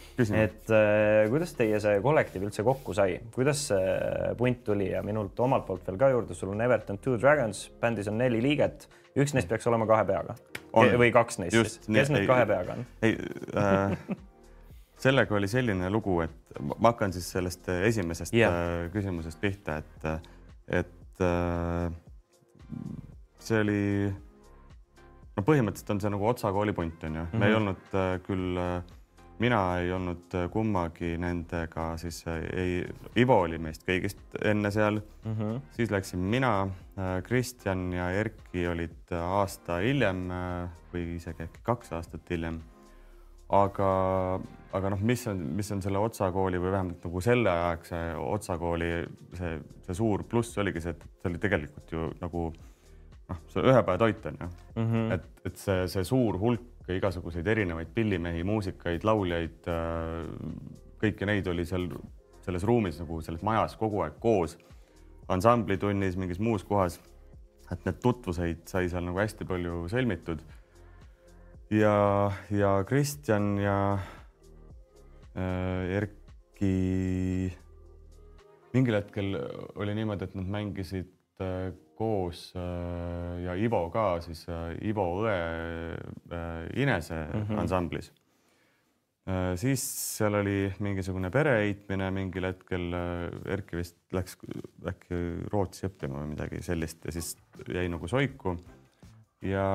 et äh, kuidas teie see kollektiiv üldse kokku sai, kuidas see punt tuli ja minult omalt poolt veel ka juurde, sul on Everton Two Dragons, bändis on neli liiget üks neist peaks olema kahe peaga. või kaks neist Just, siis, kes need kahe peaga on? ei äh, <laughs> sellega oli selline lugu, et ma hakkan siis sellest esimesest yeah. Äh, küsimusest pihta, et, et äh, see oli, no põhimõtteliselt on see nagu Otsa kooli punt on ju mm, -hmm. me ei mhm. olnud äh, küll äh, mina ei olnud äh, kummagi nendega, siis äh, ei, Ivo oli meist kõigist enne seal mm. -hmm. siis läksin mina, äh, Kristjan ja Erki olid aasta hiljem või isegi äkki kaks aastat hiljem. aga, aga noh, mis on, mis on selle Otsa kooli või vähemalt nagu selleaegse Otsa kooli see, see suur pluss oligi see, et see oli tegelikult ju nagu noh, see ühe päeva toit on ju mm, -hmm. et, et see, see suur hulk igasuguseid erinevaid pillimehi, muusikaid, lauljaid, äh, kõiki neid oli seal selles ruumis nagu selles majas kogu aeg koos. Ansamblitunnis, mingis muus kohas. et need tutvuseid sai seal nagu hästi palju sõlmitud. ja, ja Kristjan ja äh, Erki mingil hetkel oli niimoodi, et nad mängisid äh, koos äh, ja Ivo ka siis äh, Ivo õe äh, Inese mm -hmm. ansamblis. Siis seal oli mingisugune pereheitmine mingil hetkel. Erki vist läks äkki Rootsi õppima või midagi sellist ja siis jäi nagu soiku. ja,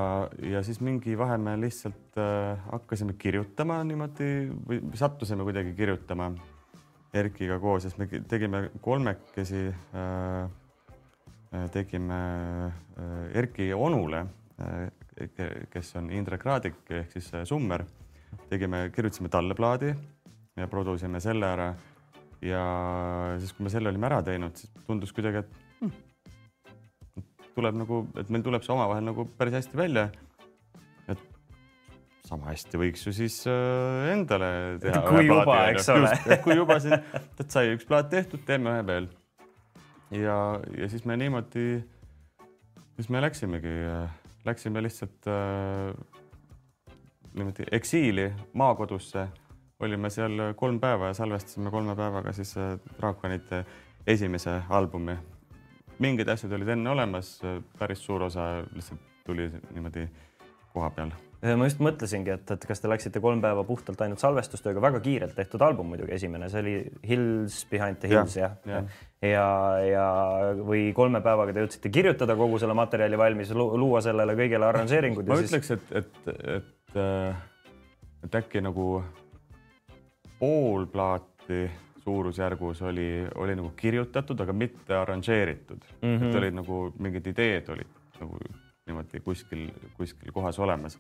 ja siis mingi vahe me lihtsalt äh, hakkasime kirjutama niimoodi või sattusime kuidagi kirjutama Erkiga koos, sest me tegime kolmekesi äh, Äh, tegime äh, Erki onule, äh, kes on Indrek Raadik ehk siis Summer. Tegime, kirjutasime talle plaadi ja produsime selle ära. ja siis, kui me selle olime ära teinud, siis tundus kuidagi, et hm, tuleb nagu, et meil tuleb see omavahel nagu päris hästi välja. et sama hästi võiks ju siis äh, endale teha. kui juba, eks ole. kui juba siin, et sai üks plaat tehtud, teeme ühe veel. ja, ja siis me niimoodi, siis me läksimegi, läksime lihtsalt äh, niimoodi eksiili maakodusse olime seal kolm päeva ja salvestasime kolme päevaga siis äh, Draakonite esimese albumi mingid asjad olid enne olemas, päris suur osa lihtsalt tuli niimoodi koha peal. ma just mõtlesingi, et, et kas te läksite kolm päeva puhtalt ainult salvestustööga, väga kiirelt tehtud album muidugi esimene, see oli Hills Behind the Hills jah ja, ja, ja, ja või kolme päevaga te jõudsite kirjutada kogu selle materjali valmis, luua sellele kõigele arranžeeringud. ma ütleks siis..., et, et, et, et äkki nagu pool plaati suurusjärgus oli, oli nagu kirjutatud, aga mitte arranžeeritud mm. -hmm. et olid nagu mingid ideed olid nagu niimoodi kuskil, kuskil kohas olemas.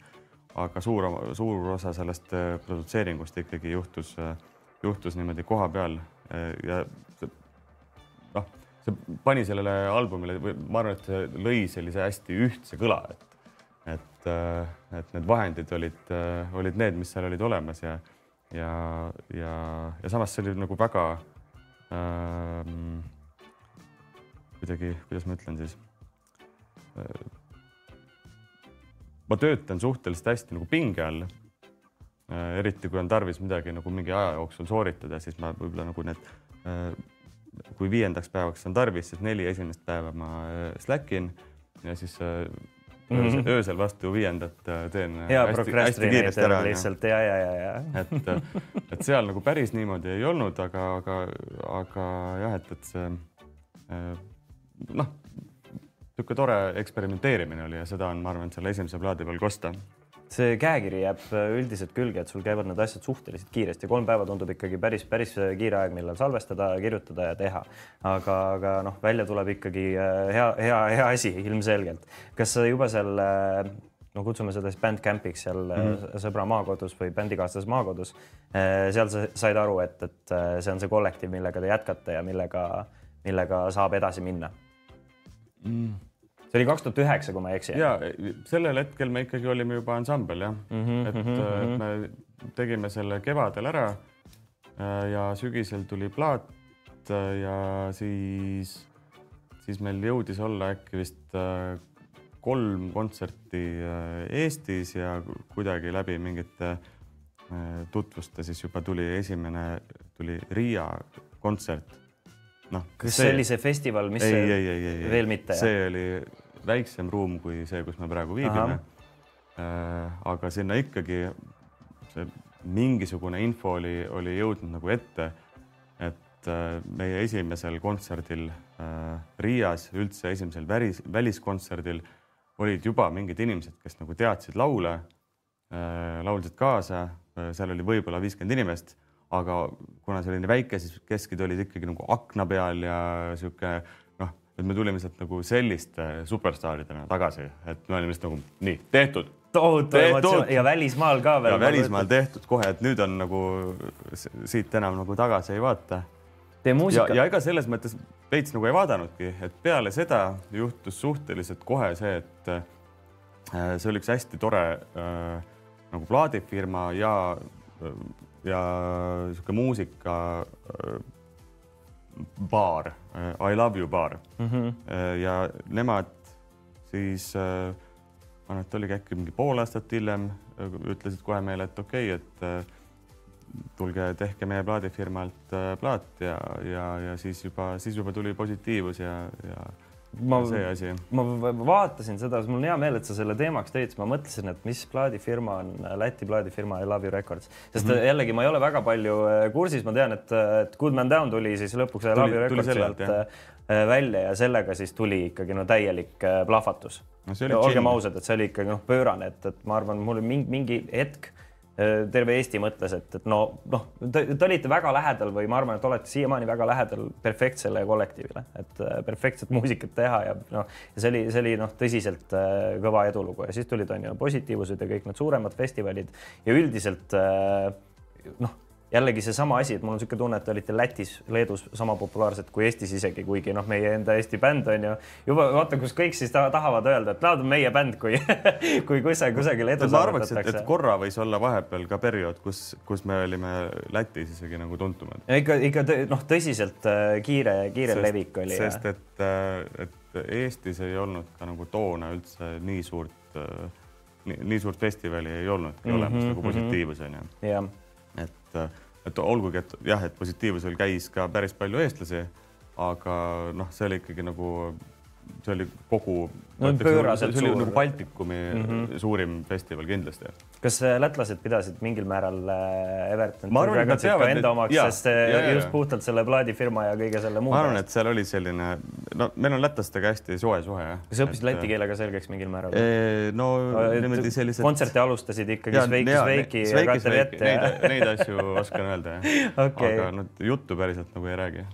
aga suur, suur osa sellest äh, produtseeringust ikkagi juhtus, äh, juhtus niimoodi koha peal äh, ja noh, see pani sellele albumile, ma arvan, et see lõi sellise hästi ühtse kõla, et, et, et need vahendid olid, olid need, mis seal olid olemas ja ja, ja, ja samas see oli nagu väga ähm, kuidagi, kuidas ma ütlen siis äh,. ma töötan suhteliselt hästi nagu pinge all äh,. eriti kui on tarvis midagi nagu mingi aja jooksul sooritada, siis ma võib-olla nagu need äh, kui viiendaks päevaks on tarvis, siis neli esimest päeva ma äh, slack in ja siis äh, mm -hmm. öösel vastu viiendat äh, teen ja, hästi, hästi kiiresti ära. lihtsalt ja, ja, ja, ja. <laughs> et, äh, et seal nagu päris niimoodi ei olnud, aga, aga, aga jah, et, et see äh, noh, niisugune tore eksperimenteerimine oli ja seda on, ma arvan, selle esimese plaadi peal kosta see käekiri jääb äh, üldiselt külge, et sul käivad need asjad suhteliselt kiiresti, kolm päeva tundub ikkagi päris, päris kiire aeg, millal salvestada, kirjutada ja teha. aga, aga noh, välja tuleb ikkagi äh, hea, hea, hea asi <laughs> ilmselgelt. kas sa juba seal no kutsume seda siis bandcamp'iks seal mm -hmm. sõbra maakodus või bändikaaslase maakodus. seal sa said aru, et, et see on see kollektiiv, millega te jätkate ja millega, millega saab edasi minna mm see oli kaks tuhat üheksa, kui ma ei eksi. ja sellel hetkel me ikkagi olime juba ansambel jah mm, -hmm, et mm, -hmm. me tegime selle kevadel ära. Äh, ja sügisel tuli plaat äh, ja siis, siis meil jõudis olla äkki vist kolm kontserti Eestis ja kuidagi läbi mingite tutvuste siis juba tuli esimene, tuli Riia kontsert noh. kas see, oli see festival, mis ei, ei, ei, ei, ei, veel mitte? see oli väiksem ruum kui see, kus me praegu viibime. Äh, aga sinna ikkagi see mingisugune info oli, oli jõudnud nagu ette, et äh, meie esimesel kontserdil äh, Riias, üldse esimesel välis, väliskontserdil olid juba mingid inimesed, kes nagu teadsid laule, laulsid kaasa, seal oli võib-olla viiskümmend inimest aga kuna see oli nii väike, siis keskid olid ikkagi nagu akna peal ja sihuke noh, et me tulime sealt nagu selliste superstaaridena tagasi, et me olime lihtsalt nagu nii tehtud. tohutu emotsioon ja välismaal ka veel. ja välismaal tehtud kohe, et nüüd on nagu siit enam nagu tagasi ei vaata. Ja, ja ega selles mõttes veits nagu ei vaadanudki, et peale seda juhtus suhteliselt kohe see, et äh, see oli üks hästi tore äh, nagu plaadifirma ja äh, ja sihuke muusika äh, baar, äh, I love you baar mm. -hmm. ja nemad siis, ma arvan, et oligi äkki mingi pool aastat hiljem, ütlesid kohe meile, et okei okay,, et tulge tehke meie plaadifirmalt plaat ja, ja, ja siis juba, siis juba tuli positiivus ja, ja ma, ma vaatasin seda, mul on hea meel, et sa selle teemaks tõid, siis ma mõtlesin, et mis plaadifirma on Läti plaadifirma I Love You Records, sest mm -hmm. jällegi ma ei ole väga palju äh, kursis, ma tean, et, et Good Man Down tuli siis lõpuks I Love You Records sealt äh, välja ja sellega siis tuli ikkagi no täielik äh, plahvatus no,. olgem ausad, et see oli ikkagi noh, pöörane, et, et ma arvan, mul mingi, mingi hetk terve Eesti mõtles, et, et no noh, te, te olite väga lähedal või ma arvan, et olete siiamaani väga lähedal perfektsele kollektiivile, et äh, perfektset muusikat teha ja noh, see oli, see oli noh, tõsiselt äh, kõva edulugu. Ja siis tulid on ju positiivsed ja kõik need suuremad festivalid ja üldiselt äh, noh jällegi seesama asi, et mul on niisugune tunne, et te olite Lätis, Leedus sama populaarsed kui Eestis isegi, kuigi noh, meie enda Eesti bänd on ju juba vaata, kus kõik siis tahavad öelda, et nad on meie bänd, kui <laughs> kui kusagil, kusagil edu ma arvaks, et, et korra võis olla vahepeal ka periood, kus, kus me olime Lätis isegi nagu tuntumad. ikka, ikka noh, tõsiselt äh, kiire, kiire sest, levik oli. sest et, äh, et Eestis ei olnud ka nagu toona üldse nii suurt, äh, nii suurt festivali ei olnudki mm -hmm, olemas nagu mhm. positiivus on ju. jah et, et olgugi, et jah, et positiivsusel käis ka päris palju eestlasi, aga noh, see oli ikkagi nagu see oli kogu no,, see oli nagu Baltikumi mm -hmm. suurim festival kindlasti. kas äh, lätlased pidasid mingil määral äh, Everton ma arvan, et nad teavad enda omaks, sest äh, ja, just ja. puhtalt selle plaadifirma ja kõige selle muu. ma arvan, et seal oli selline, no meil on lätlastega hästi soe suhe kas sa õppisid läti keele ka selgeks mingil määral? no niimoodi sellised. kontserte alustasid ikkagi Sveiki, Sveiki ja Kateri ette. Neid, asju oskan öelda jah <laughs> okay.. aga noh, juttu päriselt nagu ei räägi.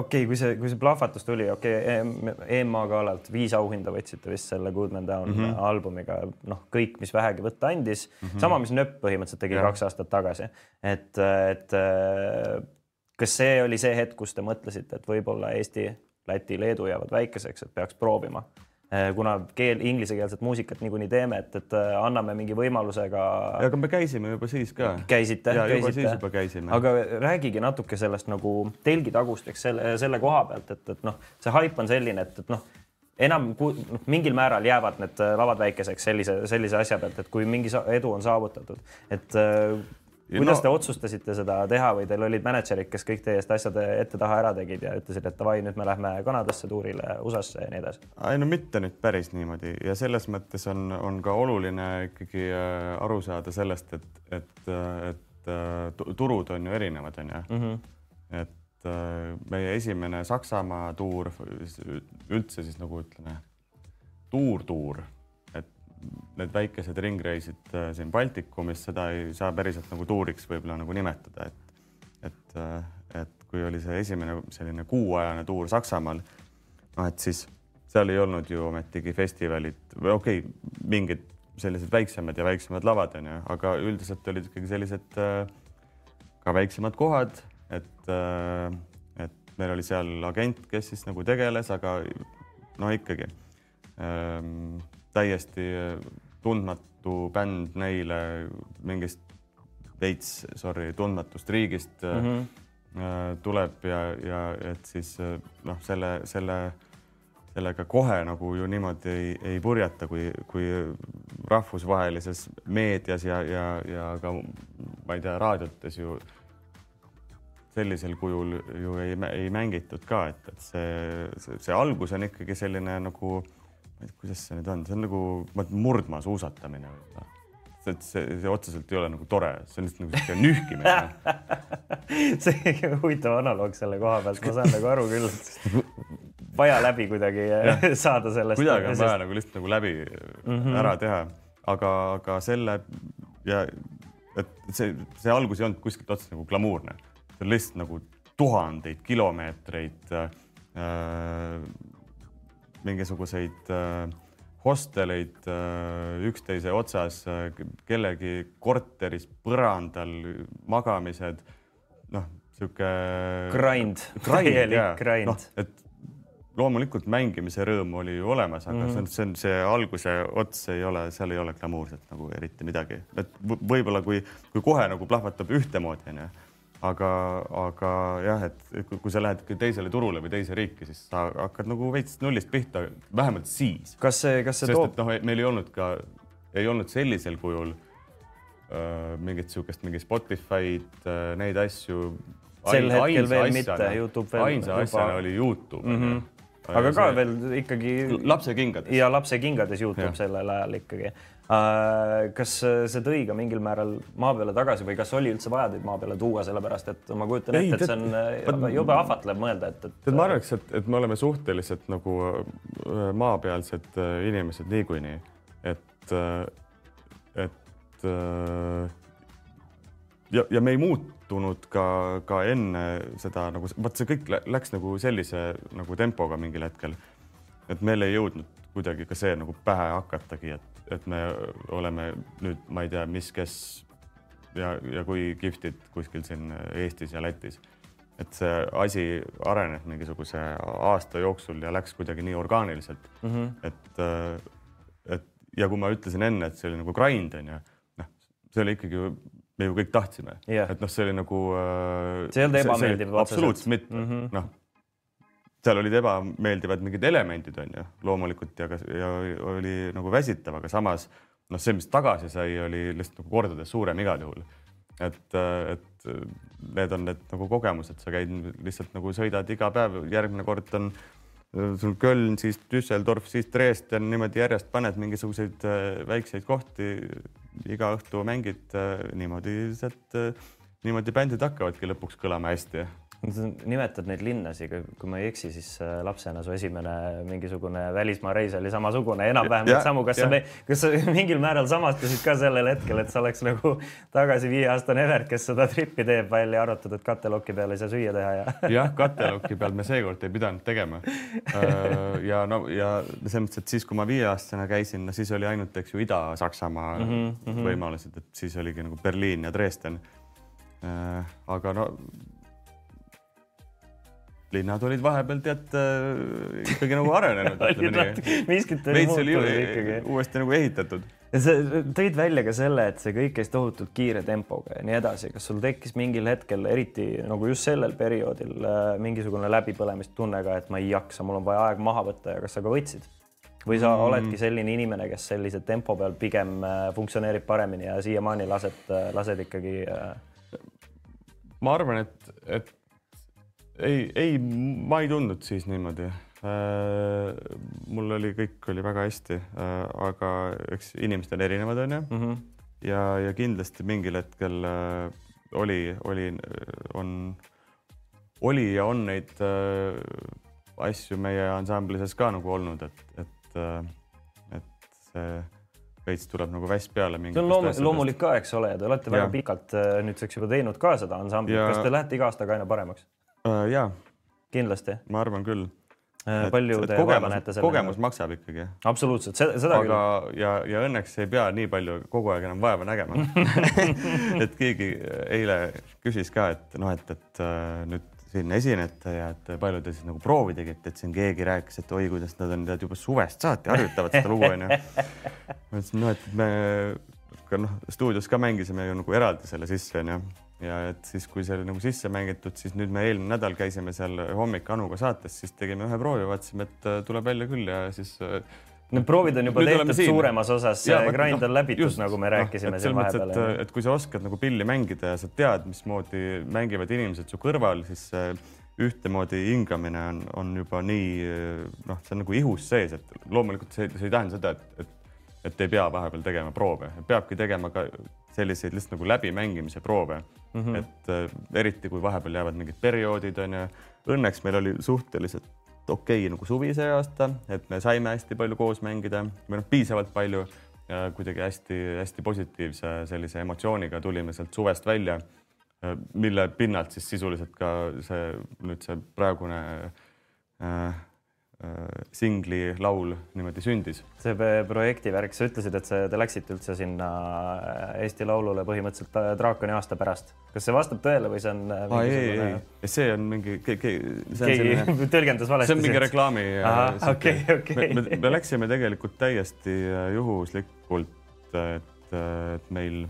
okei kui see, kui see plahvatus tuli, okei okay,, EMA galalt viis auhinda võtsite vist selle Goodman Down mm -hmm. albumiga, noh, kõik, mis vähegi võtta andis mm, -hmm. sama, mis Nööp põhimõtteliselt tegi ja. kaks aastat tagasi, et, et kas see oli see hetk, kus te mõtlesite, et võib-olla Eesti, Läti, Leedu jäävad väikeseks, et peaks proovima? Eh, kuna keel, inglisekeelset muusikat niikuinii teeme, et, et eh, anname mingi võimaluse ka. aga me käisime juba siis ka. käisite? juba siis juba käisime. aga räägigi natuke sellest nagu telgitagusteks selle, selle koha pealt, et, et noh, see haip on selline, et, et noh enam noh, mingil määral jäävad need eh, lavad väikeseks sellise, sellise asja pealt, et kui mingi edu on saavutatud, et kuidas no, te otsustasite seda teha või teil olid mänedžerid, kes kõik teie eest asjad ette-taha ära tegid ja ütlesid, et davai, nüüd me lähme Kanadasse tuurile, USA-sse ja nii edasi? ei no mitte nüüd päris niimoodi ja selles mõttes on, on ka oluline ikkagi äh, aru saada sellest, et, et, et äh, turud on ju erinevad, on ju mm. -hmm. et äh, meie esimene Saksamaa tuur, üldse siis nagu ütleme, tuur-tuur need väikesed ringreisid äh, siin Baltikumis, seda ei saa päriselt nagu tuuriks võib-olla nagu nimetada, et, et, äh, et kui oli see esimene selline kuuajane tuur Saksamaal, noh, et siis seal ei olnud ju ometigi festivalid või okei okay,, mingid sellised väiksemad ja väiksemad lavad on ju, aga üldiselt olid ikkagi sellised äh, ka väiksemad kohad, et, et meil oli seal agent, kes siis nagu tegeles, aga no ikkagi ähm, täiesti äh, tundmatu bänd neile mingist veits, sorry, tundmatust riigist mm -hmm. tuleb ja, ja et siis noh, selle, selle, sellega kohe nagu ju niimoodi ei, ei purjeta, kui, kui rahvusvahelises meedias ja, ja, ja ka ma ei tea, raadiotes ju sellisel kujul ju ei, ei mängitud ka, et, et see, see, see algus on ikkagi selline nagu ma ei tea, kuidas see nüüd on, see on nagu murdmaasuusatamine võib-olla. see, see, see otseselt ei ole nagu tore, see on lihtsalt nagu sihuke nühkimine <laughs> see huvitav analoog selle koha pealt, ma saan nagu aru küll, et vaja läbi kuidagi saada sellest. kuidagi on vaja nagu lihtsalt nagu läbi mm -hmm. ära teha, aga, aga selle ja et see, see algus ei olnud kuskilt otsast nagu glamuurne, see on lihtsalt nagu tuhandeid kilomeetreid äh, mingisuguseid äh, hosteleid äh, üksteise otsas, äh, kellegi korteris põrandal magamised, noh, sihuke. grind, täielik grind no,. et loomulikult mängimise rõõm oli ju olemas, aga mm -hmm. see on, see on see alguse ots ei ole, seal ei ole glamuurset nagu eriti midagi, et võib-olla kui, kui kohe nagu plahvatab ühtemoodi onju aga, aga jah, et kui sa lähed teisele turule või teise riiki, siis sa hakkad nagu veits nullist pihta, vähemalt siis. kas see, kas see Sest, toob? noh, meil ei olnud ka, ei olnud sellisel kujul äh, mingit niisugust, mingi Spotify'd äh,, neid asju. sel hetkel veel asjana, mitte, Youtube veel. ainsa asjana oli Youtube mm. -hmm aga ka see... veel ikkagi. lapsekingades. ja lapsekingades ja. sellel ajal ikkagi Äh, kas see tõi ka mingil määral maa peale tagasi või kas oli üldse vaja teid maa peale tuua, sellepärast et ma kujutan ette, et see on äh, jube ahvatlev mõelda, et, et. tead, ma arvaks, et, et me oleme suhteliselt nagu äh, maapealsed inimesed niikuinii, et, et äh, ja, ja me ei muutunud ka, ka enne seda nagu, vot see kõik läks nagu sellise nagu tempoga mingil hetkel, et meil ei jõudnud kuidagi ka see nagu pähe hakatagi, et, et me oleme nüüd, ma ei tea, mis, kes ja, ja kui kihvtid kuskil siin Eestis ja Lätis. et see asi arenes mingisuguse aasta jooksul ja läks kuidagi nii orgaaniliselt mm, -hmm. et, et ja kui ma ütlesin enne, et see oli nagu grind on ju, noh, see oli ikkagi me ju kõik tahtsime yeah., et noh, see oli nagu. Äh, see ei olnud ebameeldiv. absoluutselt mitte mm -hmm., noh seal olid ebameeldivad mingid elemendid on ju loomulikult ja, ja oli nagu väsitav, aga samas noh, see, mis tagasi sai, oli lihtsalt nagu kordades suurem igal juhul. et, et need on need nagu kogemused, sa käid lihtsalt nagu sõidad iga päev, järgmine kord on sul Köln, siis Düsseldorf, siis Dresden, niimoodi järjest paned mingisuguseid äh, väikseid kohti iga õhtu mängid äh, niimoodi, et äh, niimoodi bändid hakkavadki lõpuks kõlama hästi nimetad neid linnasid, kui ma ei eksi, siis äh, lapsena su esimene mingisugune välismaa reis oli samasugune, enam-vähem samu, kas ja. sa, kas sa <laughs> mingil määral samastusid ka sellel hetkel, et sa oleks nagu tagasi viieaastane Evert, kes seda trippi teeb, välja arvatud, et katteloki peal ei saa süüa teha ja. <laughs> jah, katteloki peal me seekord ei pidanud tegema. ja no ja selles mõttes, et siis, kui ma viieaastane käisin, no siis oli ainult, eks ju, Ida-Saksamaa mm -hmm. võimalused, et siis oligi nagu Berliin ja Dresden. aga no linnad olid vahepeal tead äh, ikkagi nagu arenenud <laughs> miskit oli muutunud ikkagi. uuesti nagu ehitatud. sa tõid välja ka selle, et see kõik käis tohutult kiire tempoga ja nii edasi. kas sul tekkis mingil hetkel, eriti nagu just sellel perioodil äh, mingisugune läbipõlemistunne ka, et ma ei jaksa, mul on vaja aeg maha võtta ja kas sa ka võtsid? või sa mm. oledki selline inimene, kes sellise tempo peal pigem äh, funktsioneerib paremini ja siiamaani lased, lased ikkagi? ma arvan, et, et ei, ei, ma ei tundnud siis niimoodi äh,. mul oli, kõik oli väga hästi äh,, aga eks inimesed on erinevad, onju mm. -hmm. ja, ja kindlasti mingil hetkel äh, oli, oli, on, oli ja on neid äh, asju meie ansambli sees ka nagu olnud, et, et äh,, et see veits tuleb nagu väss peale. see on loom loomulik ka, eks ole, ja te olete ja. väga pikalt äh, nüüdseks juba teinud ka seda ansamblit ja..., kas te lähete iga aastaga aina paremaks? Uh,? jaa. kindlasti? ma arvan küll uh,. palju te vaeva näete selle? kogemus maksab ikkagi. absoluutselt, seda aga, küll. ja, ja õnneks ei pea nii palju kogu aeg enam vaeva nägema <laughs> et keegi eile küsis ka, et noh, et, et uh, nüüd siin esinete ja et palju te siis nagu proovi tegite, et siin keegi rääkis, et oi, kuidas nad on tead juba suvest saati harjutavad seda lugu onju. ma ütlesin noh, et me ka noh, stuudios ka mängisime ju nagu eraldi selle sisse onju ja et siis, kui see oli nagu sisse mängitud, siis nüüd me eelmine nädal käisime seal hommik Anuga saates, siis tegime ühe proovi, vaatasime, et äh, tuleb välja küll ja siis. Äh, Need proovid on juba tehtud suuremas osas, grind no, on läbitud no,, nagu me rääkisime no, siin vahepeal. Et kui sa oskad nagu pilli mängida ja sa tead, mismoodi mängivad inimesed su kõrval, siis ühtemoodi hingamine on, on juba nii noh, see on nagu ihus sees, et loomulikult see, see ei tähenda seda, et, et et ei pea vahepeal tegema proove, peabki tegema ka selliseid lihtsalt nagu läbimängimise proove mm. -hmm. et äh, eriti kui vahepeal jäävad mingid perioodid on ju. Õnneks meil oli suhteliselt okei okay, nagu suvi see aasta, et me saime hästi palju koos mängida või noh, piisavalt palju ja kuidagi hästi-hästi positiivse sellise emotsiooniga tulime sealt suvest välja, äh, mille pinnalt siis sisuliselt ka see nüüd see praegune äh, Äh, singli laul niimoodi sündis. see projekti värk, sa ütlesid, et see, te läksite üldse sinna äh, Eesti Laulule põhimõtteliselt äh, draakoni aasta pärast. kas see vastab tõele või see on Aa, ei, ei, see on mingi ke,, ke, keegi <laughs> tõlgendas valesti. see on mingi reklaami. okei, okei. me läksime tegelikult täiesti juhuslikult, et, et meil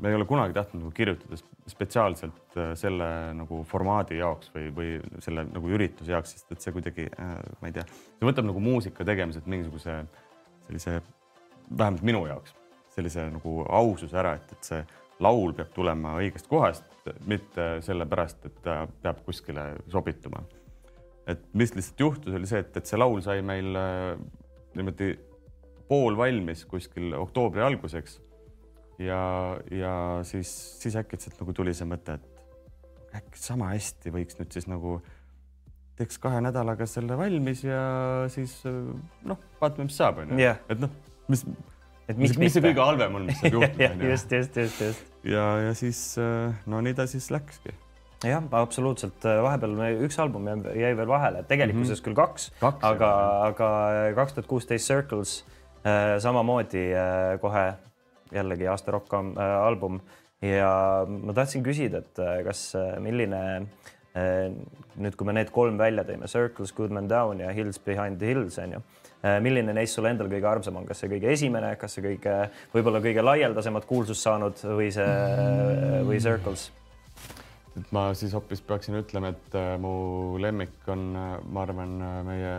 me ei ole kunagi tahtnud nagu kirjutada spetsiaalselt äh, selle nagu formaadi jaoks või, või selle nagu ürituse jaoks, sest et see kuidagi, äh, ma ei tea, see võtab nagu muusika tegemiselt mingisuguse sellise, vähemalt minu jaoks, sellise nagu aususe ära, et, et see laul peab tulema õigest kohast, mitte sellepärast, et ta peab kuskile sobituma. et mis lihtsalt juhtus, oli see, et, et see laul sai meil äh, niimoodi poolvalmis kuskil oktoobri alguseks ja, ja siis, siis äkitselt nagu tuli see mõte, et äkki sama hästi võiks nüüd siis nagu teeks kahe nädalaga selle valmis ja siis noh, vaatame, mis saab, onju. et noh, mis mis, mis see kõige halvem on, mis saab juhtuda. <laughs> just, just, just, just. ja, ja siis no nii ta siis läkski jah, absoluutselt, vahepeal me üks album jäi veel vahele, tegelikkuses mm -hmm. küll kaks, kaks, aga, aga kaks tuhat kuusteist Circles äh, samamoodi äh, kohe jällegi aasta rock äh, album. Ja ma tahtsin küsida, et äh, kas, äh, milline nüüd, kui me need kolm välja tõime, Circles, Good Man Down ja Hills Behind the Hills on ju milline neist sulle endal kõige armsam on, kas see kõige esimene, kas see kõige, võib-olla kõige laialdasemat kuulsust saanud või see või Circles? Et ma siis hoopis peaksin ütlema, et äh, mu lemmik on, äh, ma arvan, äh, meie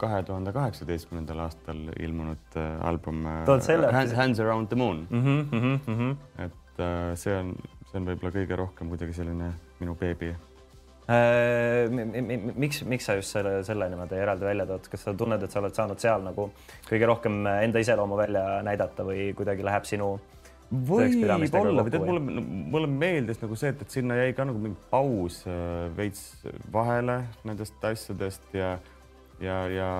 kahe tuhande kaheksateistkümnendal aastal ilmunud album Hands, Hands Around the Moon mm. -hmm, mm -hmm. et see on, see on võib-olla kõige rohkem kuidagi selline minu beebi miks, miks sa just selle, selle niimoodi eraldi välja tood, kas sa tunned, et sa oled saanud seal nagu kõige rohkem enda iseloomu välja näidata või kuidagi läheb sinu äh, võib-olla, või tead, mulle, mulle meeldis nagu see, et, et sinna jäi ka nagu mingi paus äh, veits vahele nendest asjadest ja, ja, ja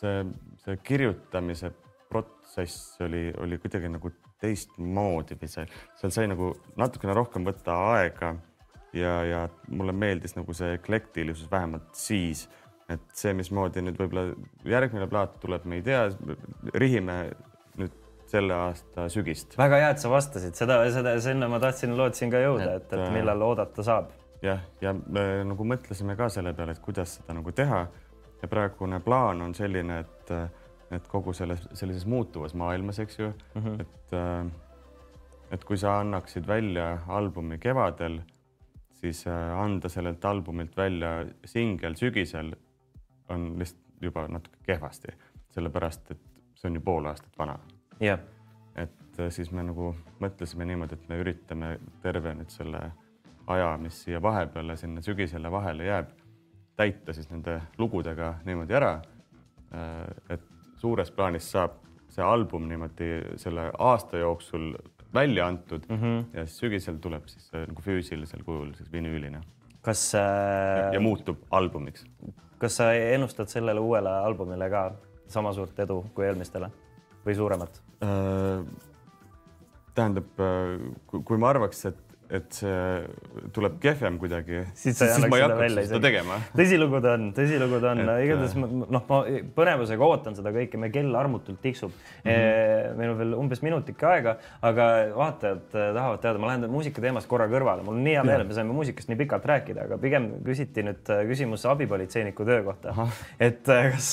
see, see kirjutamise protsess oli, oli kuidagi nagu teistmoodi või see, seal sai nagu natukene rohkem võtta aega ja, ja mulle meeldis nagu see eklektilisus vähemalt siis, et see, mismoodi nüüd võib-olla järgmine plaat tuleb, me ei tea, rihime selle aasta sügist. väga hea, et sa vastasid seda, seda, sinna ma tahtsin, lootsin ka jõuda, et, et millal oodata saab. jah, ja me nagu mõtlesime ka selle peale, et kuidas seda nagu teha. ja praegune plaan on selline, et, et kogu selles sellises muutuvas maailmas, eks ju mm, -hmm. et, et kui sa annaksid välja albumi kevadel, siis anda sellelt albumilt välja singel sügisel on lihtsalt juba natuke kehvasti, sellepärast et see on ju pool aastat vana yeah.. et äh, siis me nagu mõtlesime niimoodi, et me üritame terve nüüd selle aja, mis siia vahepeale, sinna sügisele vahele jääb, täita siis nende lugudega niimoodi ära. Äh, et suures plaanis saab see album niimoodi selle aasta jooksul välja antud mm -hmm. ja sügisel tuleb siis nagu füüsilisel kujul siis vinüülina. kas äh... ja, muutub albumiks. kas sa ennustad sellele uuele albumile ka sama suurt edu kui eelmistele? või suuremat äh,? Tähendab, äh, kui ma arvaks, et et see tuleb kehvem kuidagi, siis, siis ma ei hakkaks seda tegema. tõsilugu ta on, tõsilugu ta on, igatahes äh, noh, ma põnevusega ootan seda kõike, meie kell armutult tiksub mm. -hmm. meil on veel umbes minutike aega, aga vaatajad äh, tahavad teada, ma lähen muusika teemast korra kõrvale, mul on nii hea meel, et me saime muusikast nii pikalt rääkida, aga pigem küsiti nüüd küsimus abipolitseiniku töö kohta. et kas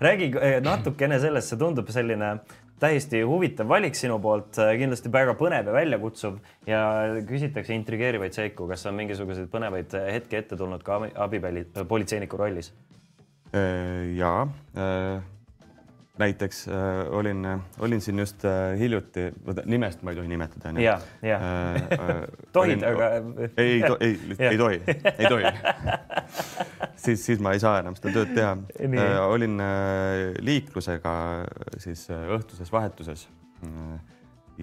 räägi natukene sellest, see tundub selline täiesti huvitav valik sinu poolt, kindlasti väga põnev ja väljakutsuv ja küsitakse intrigeerivaid seiku, kas on mingisuguseid põnevaid hetki ette tulnud ka abipolitseiniku rollis? Äh, ja äh, näiteks äh, olin, olin siin just äh, hiljuti, nimest ma ei tohi nimetada. ja, ja äh,. tohid, aga. ei, ei, ei, ei tohi, ei tohi <laughs> siis, siis ma ei saa enam seda tööd teha. Äh, olin äh, liiklusega siis äh, õhtuses vahetuses äh,.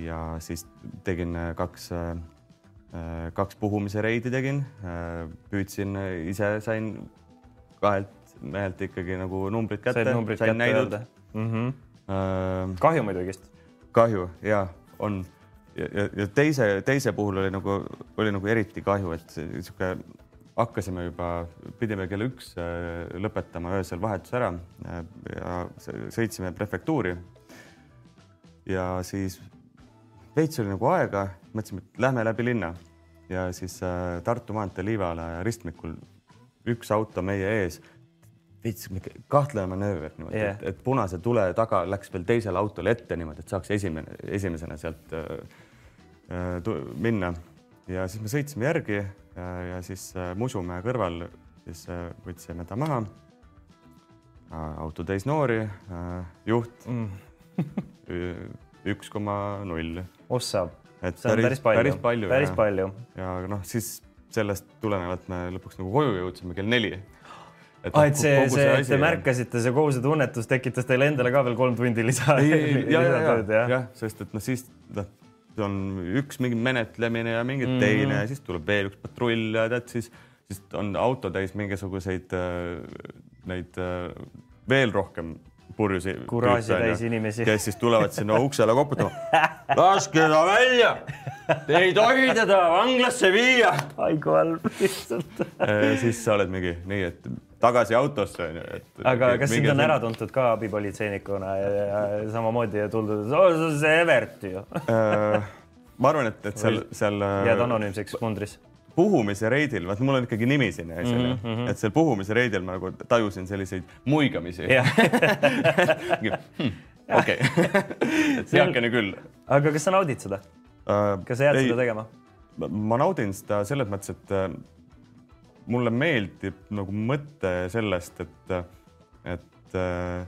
ja siis tegin äh, kaks äh, äh, kaks puhumise reidi tegin, püüdsin ise, sain kahelt mehelt ikkagi nagu numbrid kätte, sain näidud mm. -hmm. Äh, kahju muidugi. kahju ja on ja, ja, ja teise, teise puhul oli nagu, oli nagu eriti kahju, et sihuke hakkasime juba, pidime kell üks äh, lõpetama öösel vahetuse ära ja, ja sõitsime prefektuuri. ja siis veits oli nagu aega, mõtlesime, et lähme läbi linna ja siis äh, Tartu maantee Liivalaia ristmikul üks auto meie ees veits kahtlane manööver niimoodi yeah., et, et punase tule taga läks veel teisele autole ette niimoodi, et saaks esimene, esimesena sealt äh, äh, minna. ja siis me sõitsime järgi ja, ja siis äh, Musumäe kõrval siis äh, võtsime ta maha äh,. auto täis noori äh,, juht mm. <laughs> üks koma null. ossa, see on päris, päris palju, päris palju, päris ja, palju. ja noh, siis sellest tulenevalt me lõpuks nagu koju jõudsime kell neli et, ah, et see, see, see, te märkasite, see kohusetunnetus tekitas teile endale ka veel kolm tundi lisa. ja, ja, ja, ja, ja, sest et noh, siis noh, on üks mingi menetlemine ja mingi mm. teine ja siis tuleb veel üks patrull ja tead siis, siis on auto täis mingisuguseid äh, neid äh, veel rohkem purjus kuraaži täis inimesi, kes siis tulevad sinna <laughs> uksele koputama. laske ta välja, te ei tohi teda vanglasse viia. aigu halb lihtsalt siis sa oled mingi nii, et tagasi autosse onju. aga kas sind on ära tuntud ka abipolitseinikuna ja, ja, ja samamoodi tuldud oh,, see Evert ju ma arvan, et, et seal, seal. jääd anonüümseks mundris puhumise reidil, vaat mul on ikkagi nimi asjale mm, -hmm. et seal puhumise reidil ma nagu tajusin selliseid muigamisi <laughs> okei, <laughs> et heakene küll. aga kas sa naudid seda uh,? kas sa jääd ei, seda tegema? ma naudin seda selles mõttes, et äh, mulle meeldib nagu mõte sellest, et, et äh,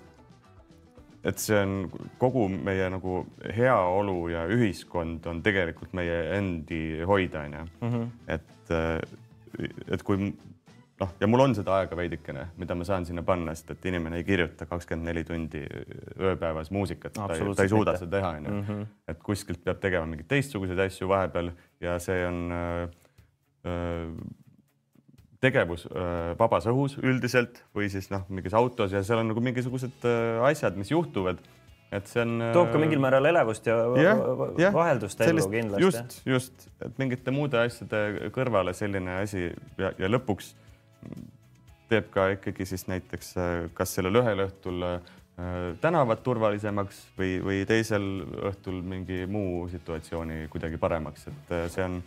et see on kogu meie nagu heaolu ja ühiskond on tegelikult meie endi hoida, onju. Mhm. et, äh, et kui noh, ja mul on seda aega veidikene, mida ma saan sinna panna, sest et inimene ei kirjuta kakskümmend neli tundi ööpäevas muusikat, ta, ta ei suuda seda teha, onju. Mhm. et kuskilt peab tegema mingeid teistsuguseid asju vahepeal ja see on äh, äh, tegevus vabas õhus üldiselt või siis noh, mingis autos ja seal on nagu mingisugused asjad, mis juhtuvad. et see on. toob ka mingil määral elevust ja, ja, ja vaheldust ellu kindlasti. just, just, et mingite muude asjade kõrvale selline asi ja, ja lõpuks teeb ka ikkagi siis näiteks kas sellel ühel õhtul tänavad turvalisemaks või, või teisel õhtul mingi muu situatsiooni kuidagi paremaks, et see on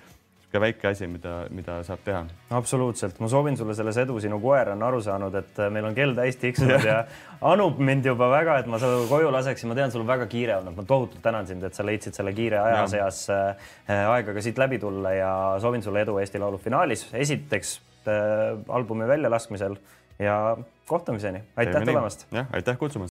niisugune väike asi, mida, mida saab teha. absoluutselt, ma soovin sulle selles edu, sinu koer on aru saanud, et äh, meil on kell täis tiksunud <laughs> ja anub mind juba väga, et ma su koju laseksin, ma tean, sul on väga kiire olnud, ma tohutult tänan sind, et sa leidsid selle kiire aja ja. seas äh, aega ka siit läbi tulla ja soovin sulle edu Eesti Laulu finaalis. esiteks äh, albumi väljalaskmisel ja kohtumiseni, aitäh tulemast. jah, aitäh kutsumast.